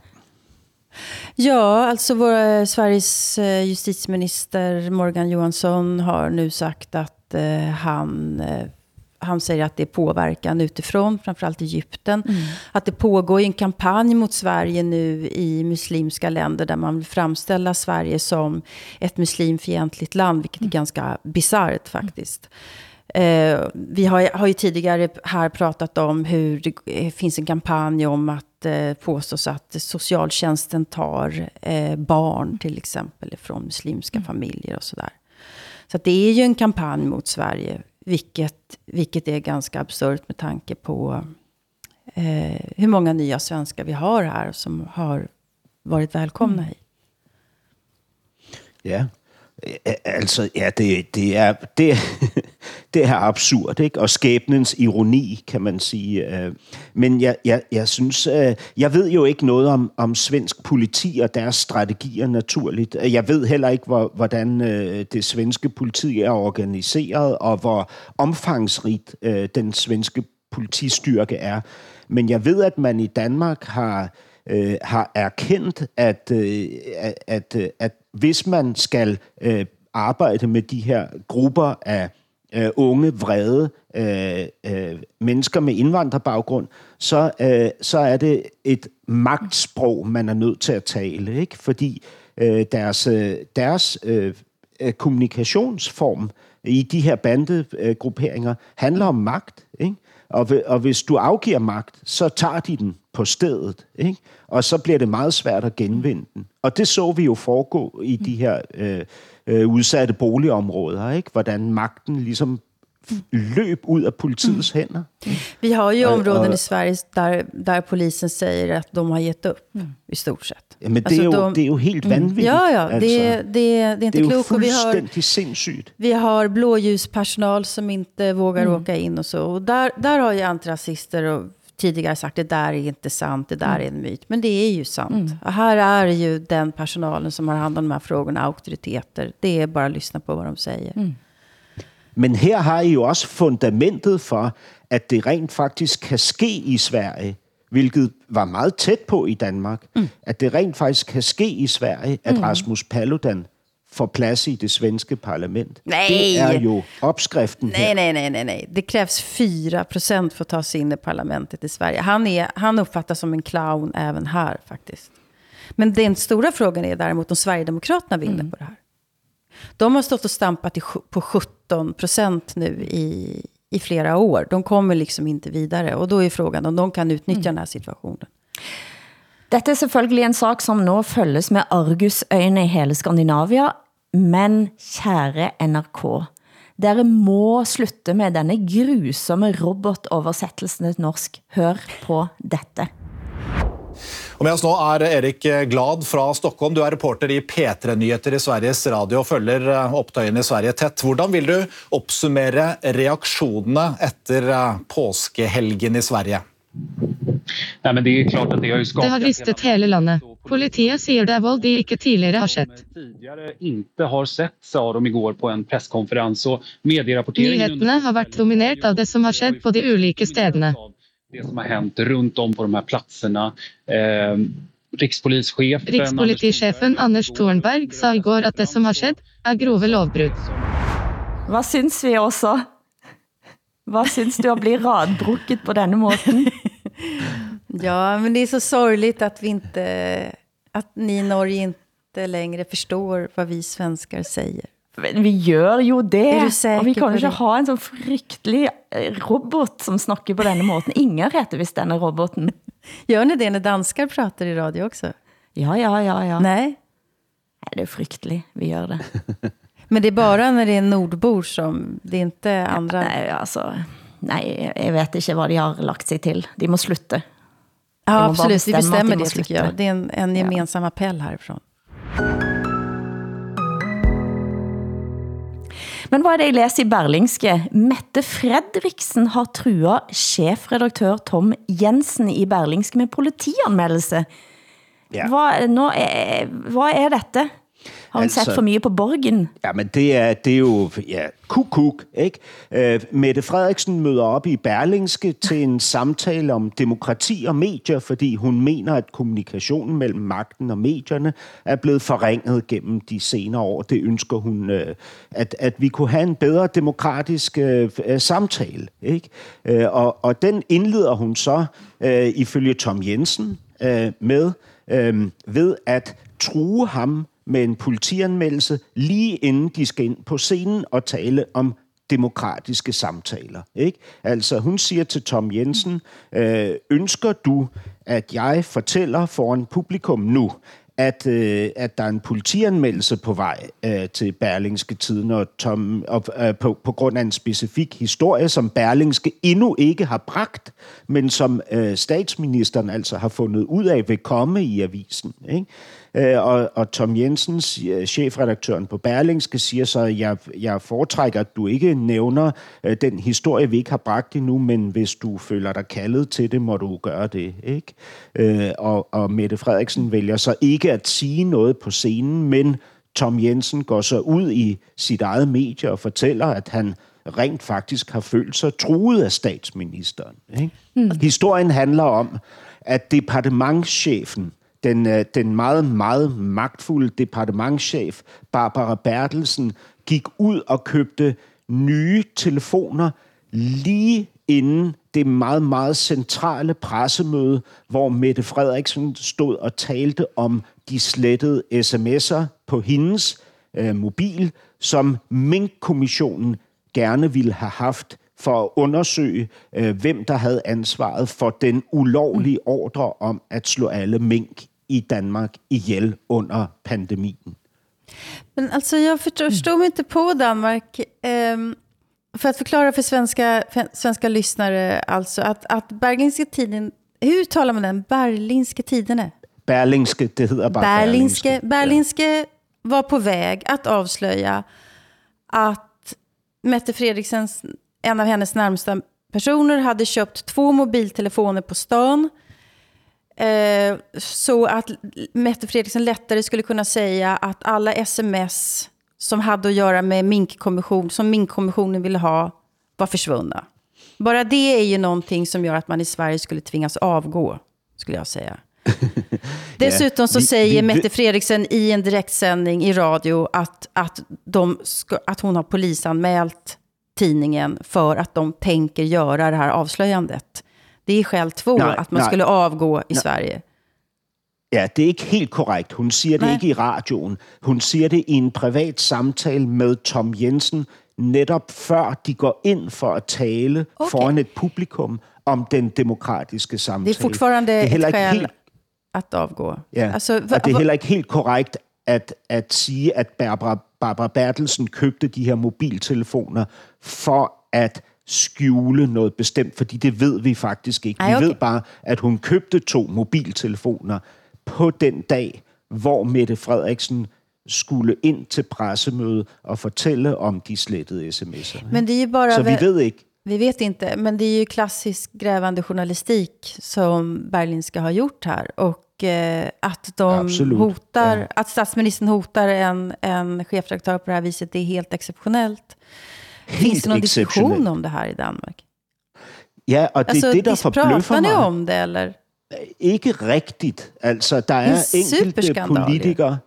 Ja, alltså vår, eh, Sveriges justitieminister Morgan Johansson har nu sagt att eh, han, eh, han säger att det är påverkan utifrån, framförallt Egypten. Att det pågår en kampanj mot Sverige nu i muslimska länder där man vill framställa Sverige som ett muslimfientligt land, vilket är ganska bisarrt faktiskt. Eh, vi har, har ju tidigare här pratat om hur det eh, finns en kampanj om att eh, påstås att socialtjänsten tar eh, barn till exempel från muslimska mm. familjer och sådär. Så att det är ju en kampanj mot Sverige, vilket, vilket är ganska absurt med tanke på eh, hur många nya svenskar vi har här som har varit välkomna mm. hit. Ja, Altså, ja, det, det, er, det, det er absurd, ikke? Og skæbnens ironi, kan man sige. Men jeg, jeg, jeg synes, øh, jeg ved jo ikke noget om, om svensk politi og deres strategier naturligt. Jeg ved heller ikke, hvor, hvordan øh, det svenske politi er organiseret, og hvor omfangsrigt øh, den svenske politistyrke er. Men jeg ved, at man i Danmark har øh, har erkendt, at, øh, at, at, at hvis man skal øh, arbejde med de her grupper af øh, unge, vrede øh, øh, mennesker med indvandrerbaggrund, så, øh, så er det et magtsprog, man er nødt til at tale, ikke? fordi øh, deres, øh, deres øh, øh kommunikationsform i de her bandegrupperinger handler om magt. Ikke? Og, og hvis du afgiver magt, så tager de den på stedet, ikke? og så bliver det meget svært at genvinde den. Og det så vi jo foregå i de her øh, øh, udsatte boligområder, ikke? hvordan magten ligesom løb ud af politiets mm. hænder. Vi har ju områden i Sverige där, där polisen säger att de har gett upp, mm. i stort sett. Ja, men det, alltså, är ju, de, det är ju helt mm. vanvittigt. Ja, ja, alltså. det, det, det är inte klokt. Det är ju fullständigt sindssygt. Vi har blåljuspersonal som inte vågar mm. åka in och så. Och där, där har ju antirasister och tidigare sagt det där är inte sant, det där mm. är en myt. Men det är ju sant. Mm. Och här är ju den personalen som har hand om de här frågorna auktoriteter. Det är bara att lyssna på vad de säger. Mm. Men her har I jo også fundamentet for, at det rent faktisk kan ske i Sverige, hvilket var meget tæt på i Danmark, mm. at det rent faktisk kan ske i Sverige, at mm. Rasmus Paludan får plads i det svenske parlament. Nej. Det er jo opskriften nej, her. Nej, nej, nej, nej. Det krävs 4 procent för att ta sig in i parlamentet i Sverige. Han, är, han uppfattas som en clown även här faktiskt. Men den stora frågan är däremot om Sverigedemokraterna vinner mm. på det här. De har stått och stampat på 17 procent nu i, i flera år. De kommer liksom inte vidare. Och då är frågan om de kan utnyttja mm. den här situationen. Dette er selvfølgelig en sak, som nå følges med argusøjne i hele Skandinavia, men kære NRK, dere må slutte med denne grusomme robotoversættelsen til norsk. Hør på dette. Og med oss nå er Erik Glad fra Stockholm. Du er reporter i P3-nyheter i Sveriges Radio og følger eh, opptøyene i Sverige tett. Hvordan vil du oppsummere reaktionerna efter eh, påskehelgen i Sverige? Nej, men det är klart att det har ju skapat... Det har rystet hele landet. Politiet säger det är våld de ikke tidigare har sett. Tidigare inte har sett, sa de igår på en presskonferens. Och medierapporteringen... Nyheterna har varit dominerat av det som har skett på de olika städerna det som har hänt runt om på de här platserna. Eh, rikspolischefen, Rikspolitichefen Anders Thornberg sa igår att det som har skett är grova lovbrott. Vad syns vi också? Vad syns du att bli radbruket på denna måten? ja, men det är så sorgligt att vi inte, att ni i Norge inte längre förstår vad vi svenskar säger. Vi gør jo det, og vi kan ikke ha en så fryktelig eh, robot som snakker på denne måten. Ingen heter vist denne roboten. Gör ni det när danskar pratar i radio också? Ja, ja, ja. ja. Nej? Nej, det är fryktelig. Vi gör det. Men det är bara när det är nordbor som, det är inte andra? Nej, alltså, nej, jag vet inte vad de har lagt sig till. De må slutte. Ja, absolut. Vi bestämmer de det, tycker jag. Det är en, en gemensam ja. appell härifrån. Men hvad er det, jeg læser i Berlingske? Mette Fredriksen har truet chefredaktør Tom Jensen i Berlingske med politianmeldelse. Ja. Hvad, nå, er, hvad er dette? Har hun altså, sat for mye på borgen? Ja, men det er, det er jo ja, kuk-kuk, ikke? Øh, Mette Frederiksen møder op i Berlingske til en samtale om demokrati og medier, fordi hun mener, at kommunikationen mellem magten og medierne er blevet forringet gennem de senere år. Det ønsker hun, øh, at, at vi kunne have en bedre demokratisk øh, samtale, ikke? Øh, og, og den indleder hun så, øh, ifølge Tom Jensen, øh, med øh, ved at true ham med en politianmeldelse, lige inden de skal ind på scenen og tale om demokratiske samtaler. Ikke? Altså, hun siger til Tom Jensen, øh, ønsker du, at jeg fortæller foran publikum nu, at, øh, at der er en politianmeldelse på vej øh, til Berlingske Tiden, og Tom, og, øh, på, på grund af en specifik historie, som Berlingske endnu ikke har bragt, men som øh, statsministeren altså har fundet ud af vil komme i avisen. Ikke? Øh, og, og Tom Jensen, chefredaktøren på Berlingske, siger så, at jeg, jeg foretrækker, at du ikke nævner øh, den historie, vi ikke har bragt endnu, men hvis du føler dig kaldet til det, må du gøre det. ikke? Øh, og, og Mette Frederiksen vælger så ikke at sige noget på scenen, men Tom Jensen går så ud i sit eget medie og fortæller, at han rent faktisk har følt sig truet af statsministeren. Ikke? Mm. Historien handler om, at departementschefen den, øh, den meget, meget magtfulde departementschef Barbara Bertelsen gik ud og købte nye telefoner lige inden det meget, meget centrale pressemøde, hvor Mette Frederiksen stod og talte om de slettede sms'er på hendes øh, mobil, som Mink-kommissionen gerne ville have haft for at undersøge, øh, hvem der havde ansvaret for den ulovlige ordre om at slå alle mink i Danmark ihjel under pandemien. Men alltså jag förstår mig inte på Danmark. Um, för att förklara för svenska, för svenska lyssnare, alltså att, att Berlingske tiden, hur talar man den? Berlingske tidene? Berlingske, det hedder bara Berlingske. Berlingske, Berlingske var på väg att avslöja att Mette Fredriksens, en av hennes närmsta personer, hade köpt två mobiltelefoner på stan Eh, så att Mette Fredriksson lättare skulle kunna säga att alla sms som hade att göra med minkkommission, som minkkommissionen ville ha, var försvunna. Bara det är ju någonting som gör att man i Sverige skulle tvingas avgå, skulle jag säga. Dessutom så säger Mette Fredriksen i en direktsändning i radio att, att, de ska, att hon har polisanmält tidningen för att de tänker göra det här avslöjandet. Det är skäl två, nej, att man nej, skulle avgå i nej. Sverige. Ja, det er ikke helt korrekt. Hun siger det Nej. ikke i radioen. Hun siger det i en privat samtale med Tom Jensen, netop før de går ind for at tale okay. foran et publikum om den demokratiske samtale. Det er fortfarande det er heller ikke helt... at afgå. Ja, altså, og det er heller ikke helt korrekt at, at sige, at Barbara, Barbara Bertelsen købte de her mobiltelefoner for at skjule noget bestemt, fordi det ved vi faktisk ikke. Ej, okay. Vi ved bare, at hun købte to mobiltelefoner på den dag, hvor Mette Frederiksen skulle ind til pressemøde og fortælle om de slettede sms'er. Men det är ju bara... Så vi ved ikke. Vi vet inte, men det är ju klassisk grävande journalistik som Berlinska har gjort här. Och eh, att de Absolut. hotar, ja. att statsministern hotar en, en chefredaktör på det här viset, det är helt exceptionellt. Finns det någon diskussion om det här i Danmark? Ja, og det altså, er det, der forbløffer mig. om det, eller? Ikke rigtigt. Altså, der er enkelte politikere...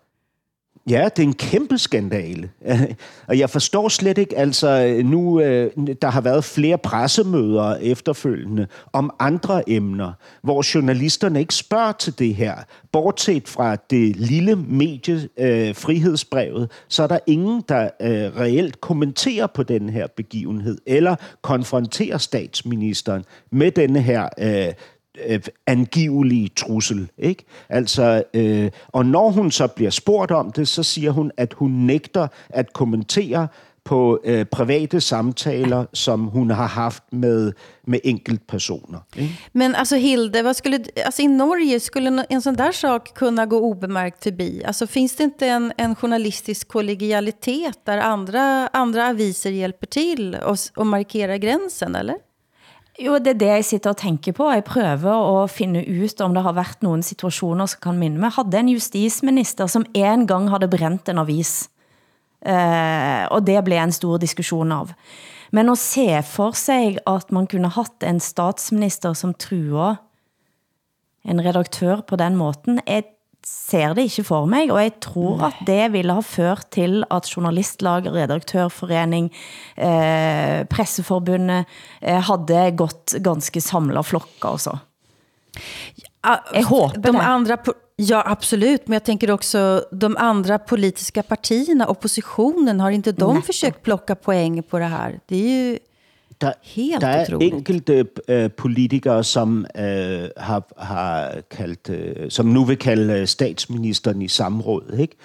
Ja, det er en kæmpe skandale. Og jeg forstår slet ikke, altså nu, øh, der har været flere pressemøder efterfølgende om andre emner, hvor journalisterne ikke spørger til det her. Bortset fra det lille medie øh, frihedsbrevet, så er der ingen, der øh, reelt kommenterer på den her begivenhed, eller konfronterer statsministeren med denne her øh, øh, angivelige trussel. Ikke? Altså, øh, og når hun så bliver spurgt om det, så siger hun, at hun nægter at kommentere på øh, private samtaler, som hun har haft med, med enkeltpersoner. Ikke? Men altså Hilde, vad skulle, alltså i Norge, skulle en sån där sak kunna gå obemärkt förbi? Alltså finns det inte en, en journalistisk kollegialitet där andra, andra aviser hjälper till och, och markerar gränsen, eller? Jo, det er det jeg sitter og tænker på. Jeg prøver at finde ut om det har været nogle situationer, som kan minde mig. Havde en justisminister, som en gang havde brændt en avis. Eh, og det blev en stor diskussion av. Men at se for sig, at man kunne haft en statsminister, som truer en redaktør på den måten, er ser det ikke for mig, og jeg tror at det ville ha ført til at journalistlag, redaktørforening, eh, presseforbundet eh, havde gått ganske samlet flokka også. Jeg håber de det. Andra, Ja, absolut. Men jag tänker också de andra politiska partierna, oppositionen, har inte de Nettopp. försökt plocka poäng på det här? Det är ju Der, helt der er enkelte øh, politikere, som øh, har, har kaldt, øh, som nu vil kalde øh, statsministeren i samråd, ikke?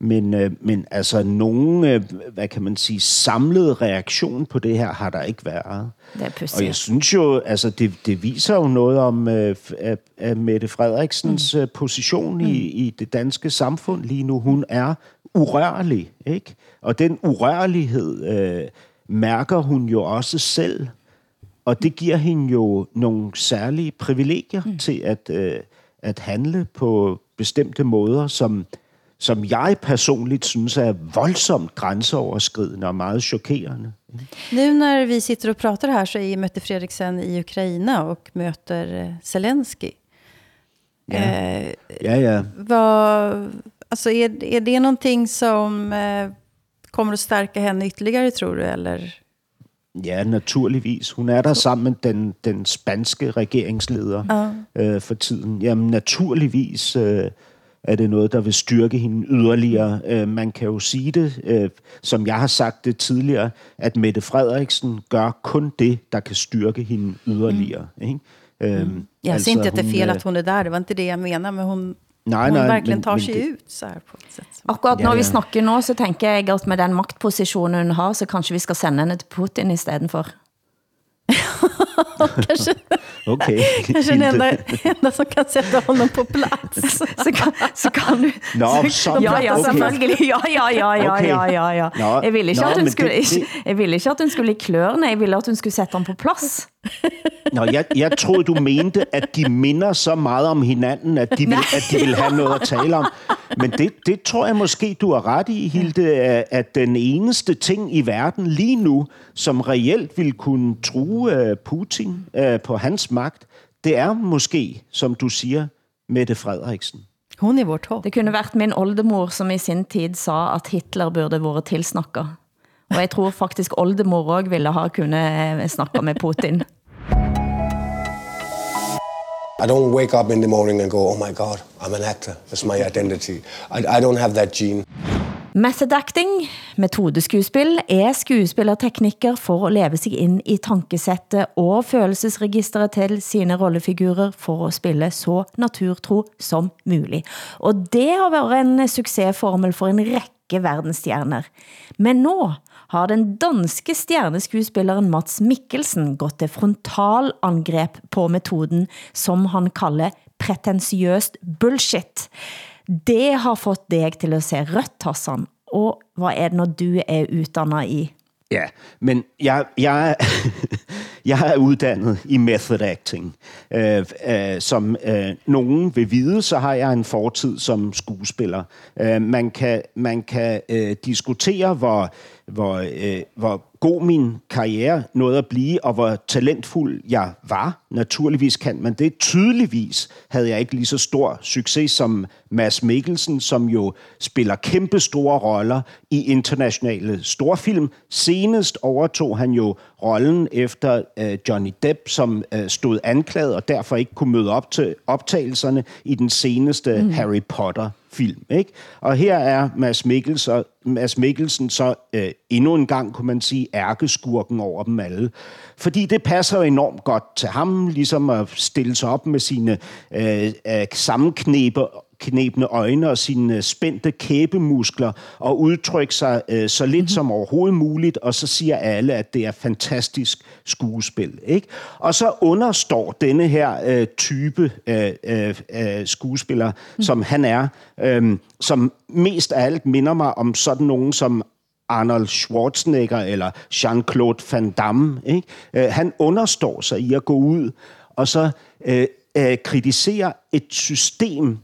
Men, øh, men altså nogen, øh, hvad kan man sige, samlet reaktion på det her har der ikke været. Og jeg synes jo, altså det, det viser jo noget om øh, af, af Mette Frederiksens mm. position i, i det danske samfund lige nu. Hun er urørlig, ikke? Og den urørlighed øh, mærker hun jo også selv. Og det giver hende jo nogle særlige privilegier mm. til at, øh, at handle på bestemte måder, som, som jeg personligt synes er voldsomt grænseoverskridende og meget chokerende. Nu när vi sitter och pratar här så är Mette Fredriksen i Ukraina och möter eh, Zelensky. Eh, Ja, ja. vad, alltså är, är det någonting som eh, kommer att stärka henne ytterligare, tror du? Eller? Ja, naturligvis. Hun er der sammen med den, den spanske regeringsleder Ja. øh, for tiden. Jamen, naturligvis øh, er det noget, der vil styrke hende yderligere. Øh, man kan jo sige det, øh, som jeg har sagt det tidligere, at Mette Frederiksen gør kun det, der kan styrke hende yderligere. Ikke? Øhm, Jag säger inte att det är hun, fel øh, att hon är där, det var inte det jag menar, men hon, Nej, hon nej, verkligen men- tar men sig det- ut så här på ett sätt. Akkurat når vi snakker nå, så tænker jeg at med den maktpositionen hun har, så kanskje vi skal sende henne til Putin i stedet for. kanske Okay. kanske den enda, enda som kan sätta honom på plats. Så kan, så kan du... Nå, så, ja, ja, ok. selvfølgelig. Ja, ja, ja, ja, Ok. ja, ja, ja. Nå, Jeg ville ikke, nå, at hun men skulle, det- det- jeg ville ikke, at hun skulle i klørene. Jeg ville, at hun skulle sætte ham på plads. Nå, jeg, jeg troede, du mente, at de minder så meget om hinanden, at de vil, at de vil have noget at tale om. Men det, det tror jeg måske, du har ret i, Hilde, at- at den eneste ting i verden lige nu, som reelt vil kunne true øh, Putin øh, på hans magt, det er måske, som du siger, Mette Frederiksen. Hon är vårt hopp. Det kunne været min oldemor, som i sin tid sa, at Hitler burde være tilsnakker. Og jeg tror faktisk oldemor også ville ha kunne snakke med Putin. I don't wake up in the morning and go, oh my God, I'm an actor. That's my identity. I, I don't have that gene. Method acting, metodeskuespil, er skuespillerteknikker for at leve sig ind i tankesættet og følelsesregisteret til sine rollefigurer for at spille så naturtro som muligt. Og det har været en succesformel for en række verdensstjerner. Men nå har den danske stjerneskuespilleren Mats Mikkelsen gått til frontalangreb på metoden, som han kalder pretensiøst bullshit. Det har fått dig til at se rødt, Hassan. Og hvad er det, når du er uddannet i? Ja, men jeg, jeg, jeg er uddannet i method acting. Øh, øh, som øh, nogen vil vide, så har jeg en fortid som skuespiller. Øh, man kan, man kan øh, diskutere, hvor, hvor, øh, hvor god min karriere nåede at blive, og hvor talentfuld jeg var. Naturligvis kan man det. Tydeligvis havde jeg ikke lige så stor succes som Mads Mikkelsen, som jo spiller kæmpe store roller i internationale storfilm. Senest overtog han jo rollen efter øh, Johnny Depp, som øh, stod anklaget og derfor ikke kunne møde op til optagelserne i den seneste mm. Harry Potter film. Ikke? Og her er Mads Mikkelsen, Mads Mikkelsen så øh, endnu en gang, kunne man sige, ærkeskurken over dem alle. Fordi det passer jo enormt godt til ham, ligesom at stille sig op med sine øh, øh, sammenknæbe knebne øjne og sine spændte kæbemuskler og udtrykke sig øh, så lidt mm-hmm. som overhovedet muligt, og så siger alle, at det er fantastisk skuespil. Ikke? Og så understår denne her øh, type øh, øh, øh, skuespiller, mm. som han er, øh, som mest af alt minder mig om sådan nogen som Arnold Schwarzenegger eller Jean-Claude Van Damme. Ikke? Øh, han understår sig i at gå ud og så øh, øh, kritisere et system,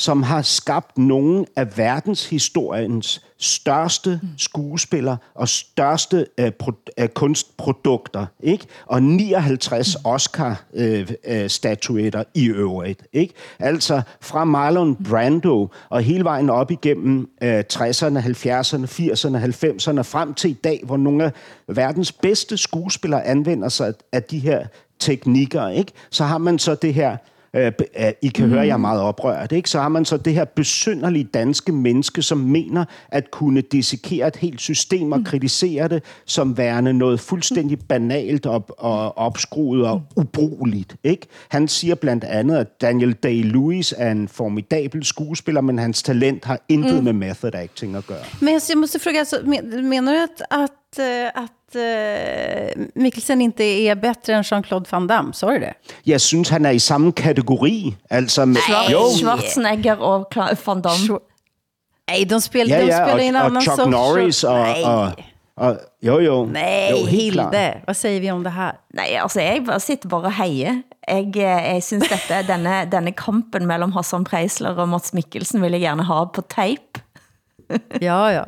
som har skabt nogle af verdenshistoriens største skuespillere og største øh, pro, øh, kunstprodukter, ikke? Og 59 Oscar-statuetter øh, øh, i øvrigt, ikke? Altså fra Marlon Brando og hele vejen op igennem øh, 60'erne, 70'erne, 80'erne, 90'erne, frem til i dag, hvor nogle af verdens bedste skuespillere anvender sig af de her teknikker, ikke? Så har man så det her Øh, øh, I kan mm. høre, at jeg er meget oprørt. Ikke? Så har man så det her besynderlige danske menneske, som mener at kunne dissekere et helt system og kritisere det som værende noget fuldstændig banalt og, og opskruet og ubrugeligt. Ikke? Han siger blandt andet, at Daniel Day-Lewis er en formidabel skuespiller, men hans talent har intet mm. med method acting at gøre. Men jag måste fråga, alltså, men- menar du att, att, eh, att eh, Mikkelsen inte är bättre än Jean-Claude Van Damme? Du det? Jeg synes, han er i samme kategori. Altså, med, Schwarzenegger og Cla- Van Damme. Nej, de, spel, ja, de ja, spelar og, i en og annan Chuck sorts... Norris og, Nej, og, og jo, jo. nej jo, klart. Hilde. Vad säger vi om det här? Nej, altså jeg bare sitter bare og heier. Jeg, eh, jeg synes dette, denne, denne kampen mellem Hassan Preisler og Mats Mikkelsen vil jeg gerne ha på tape. Ja, ja.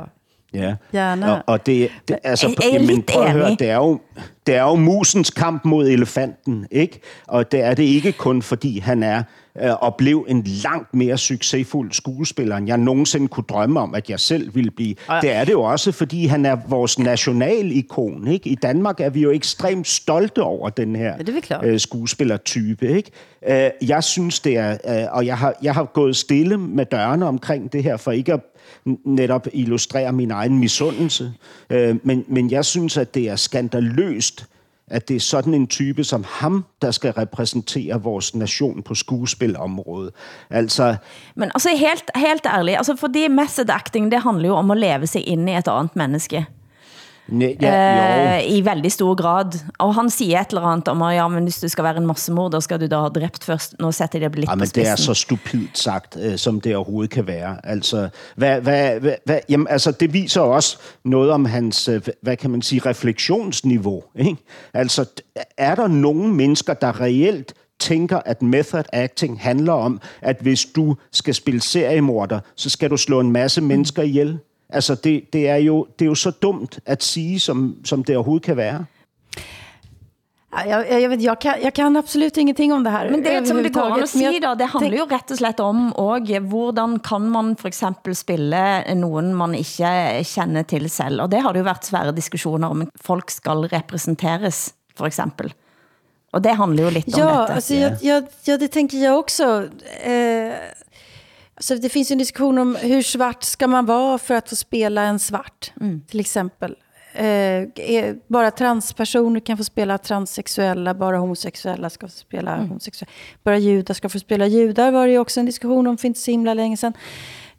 Ja. Gärna. Og, og det, det altså, er jamen, prøv at høre, det er, jo, det er jo musens kamp mod elefanten, ikke? Og det er det ikke kun, fordi han er øh, og blev en langt mere succesfuld skuespiller, end jeg nogensinde kunne drømme om, at jeg selv ville blive. Ja. Det er det jo også, fordi han er vores nationalikon, ikke? I Danmark er vi jo ekstremt stolte over den her er klart. øh, skuespillertype, ikke? Øh, jeg synes, det er... Øh, og jeg har, jeg har gået stille med dørene omkring det her, for ikke at netop illustrerer min egen misundelse. Øh, men, men jeg synes, at det er skandaløst, at det er sådan en type som ham, der skal repræsentere vores nation på skuespilområdet. Altså, Men altså helt, helt ærligt, altså fordi method acting, det handler jo om at leve sig ind i et andet menneske ne, ja, eh, i veldig stor grad. Og han siger et eller andet om, at ja, men hvis du skal være en massemorder, skal du da ha dræbt først. Nu sætter jeg det lidt Ja, på men det er så stupidt sagt, øh, som det overhovedet kan være. Altså, hvad, hvad, hvad, hvad, jamen, altså, det viser også noget om hans, øh, hvad kan man sige, refleksionsniveau. Ikke? Altså, er der nogen mennesker, der reelt tænker, at method acting handler om, at hvis du skal spille seriemorder, så skal du slå en masse mennesker ihjel? Altså, det, det, er, jo, det er jo så dumt at sige, som, som det overhovedet kan være. Jag, jag, vet, jag, kan, jag kan absolut ingenting om det här. Men det som det går an at sige, da, det handler jo rett og slett om, og hvordan kan man for eksempel spille nogen man ikke kender til selv? Og det har det jo været svære diskussioner om, folk skal representeres, for eksempel. Og det handler jo lidt om Ja, dette. alltså, jag, jag, ja, det tänker jag också. Eh, alltså, det finns ju en diskussion om hur svart ska man vara för att få spela en svart, till exempel. Eh, bara transpersoner kan få spela transsexuella, bara homosexuella ska få spela homosexuella. Bara judar ska få spela judar var det ju också en diskussion om för inte så himla länge sedan.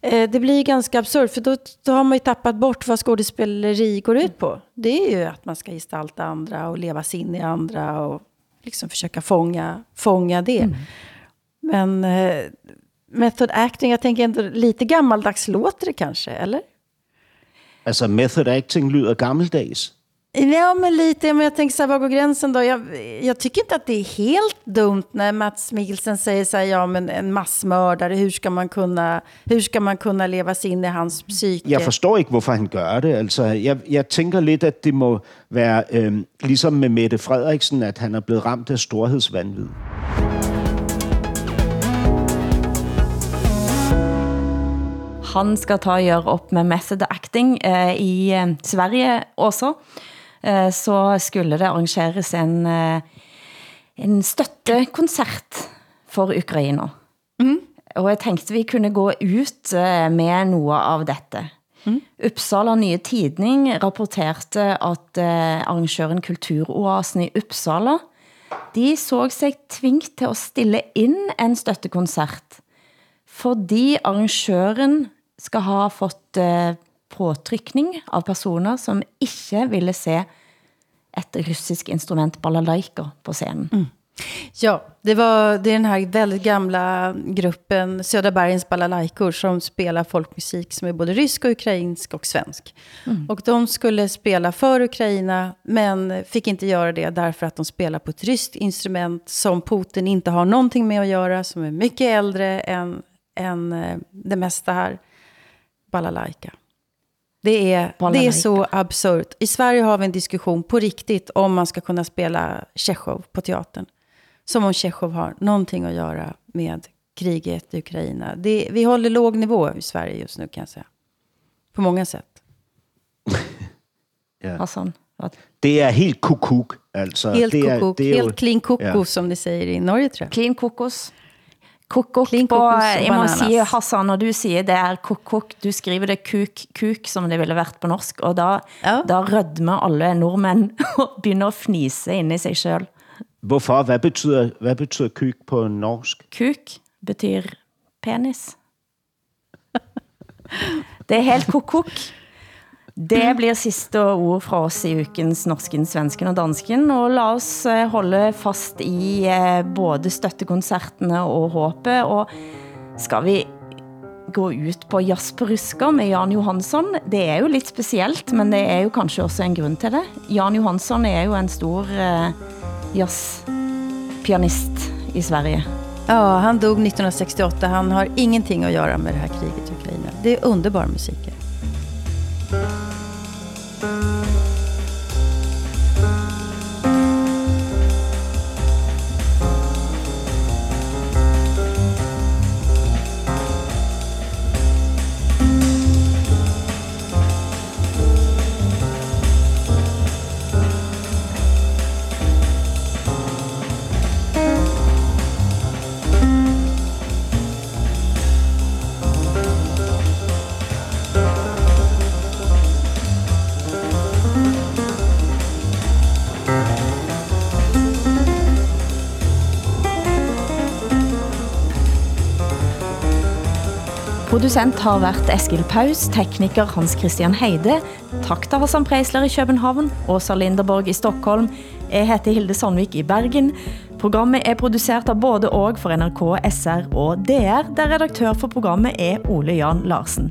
Eh, det blir ganska absurt, för då, då har man ju tappat bort vad skådespeleri går ut på. Det är ju att man ska gestalta andra och leva sig in i andra och liksom försöka fånga, fånga det. Men eh, method acting, jag tänker ändå lite gammaldags låter det kanske, eller? Altså, method acting lyder gammeldags. Ja, men lite. Men jag tänker så här, var går gränsen då? Jag, jag tycker inte att det är helt dumt när Mats Mikkelsen säger så här, ja men en massmördare, hur ska man kunna, hur ska man kunna leva sig in i hans psyke? Jeg forstår ikke, hvorfor han gør det. Altså, jeg, jeg tænker lidt, at det må være øhm, ligesom med Mette Frederiksen, at han er blevet ramt af storhedsvandvid. Han skal ta og gjøre op med method acting eh, i eh, Sverige også. Eh, så skulle det arrangeres en, eh, en støttekoncert for Ukraina. Og jeg tænkte, vi kunne gå ut eh, med noget av dette. Uppsala Nye Tidning rapporterte at eh, arrangøren Kulturoasen i Uppsala, de så sig tvingt til at stille ind en støttekoncert, fordi arrangøren skal ha fått eh, påtrykning av personer, som ikke ville se et russisk instrument balalaika på scenen. Ja, det, var, det är den här väldigt gamla gruppen Södra Bergens balalaikor som spelar folkmusik som är både rysk och ukrainsk och svensk. Och de skulle spela för Ukraina men fick inte göra det därför att de spelar på ett ryskt instrument som Putin inte har någonting med att göra, som är mycket äldre än, än eh, det mesta här, balalaika. Det är, det är så absurt. I Sverige har vi en diskussion på riktigt om man ska kunna spela Tjechov på teatern. Som om Tjechov har någonting att göra med kriget i Ukraina. Det, vi håller låg nivå i Sverige just nu kan jag säga. På många sätt. Ja. Hassan, hvad? Det er helt kukuk. Altså, Helt det kokok, det jo- helt clean koko Ja. som de säger i Norge tror jag. Clean kokos. Kuk-kuk Clean på, og jeg må sige, Hassan, når du siger det er kuk-kuk, du skriver det kuk-kuk, som det ville vært på norsk, og da, Ja. da rødmer alle nordmænd og begynder at fnise inde i sig selv. Hvorfor? Hvad betyder, hvad betyder kyk på norsk? Kuk betyder penis. Det er helt kuk-kuk. Det blir sidste ord fra oss i ukens Norsken, Svensken og Dansken, og la oss eh, holde fast i eh, både støttekoncertene og håbet, og skal vi gå ut på jazz på med Jan Johansson. Det er jo lidt specielt, men det er jo kanskje også en grund til det. Jan Johansson er jo en stor eh, jazzpianist i Sverige. Ja, han dog 1968. Han har ingenting att göra med det här kriget i Ukraina. Det är underbar musik. Produsent har været Eskil Paus, tekniker Hans Christian Heide, takk til Hassan Preisler i København, Åsa Linderborg i Stockholm, jeg heter Hilde Sandvik i Bergen. Programmet er produceret av både og for NRK, SR og DR, der redaktør for programmet er Ole Jan Larsen.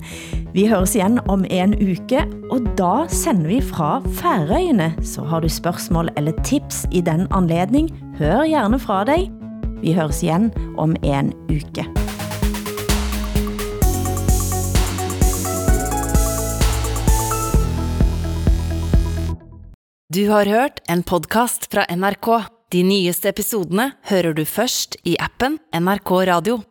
Vi høres igen om en uke, og da sender vi fra Færøyene. Så har du spørgsmål eller tips i den anledning, hør gerne fra dig. Vi høres igen om en uke. Du har hørt en podcast fra NRK. De nyeste episodene hører du først i appen NRK Radio.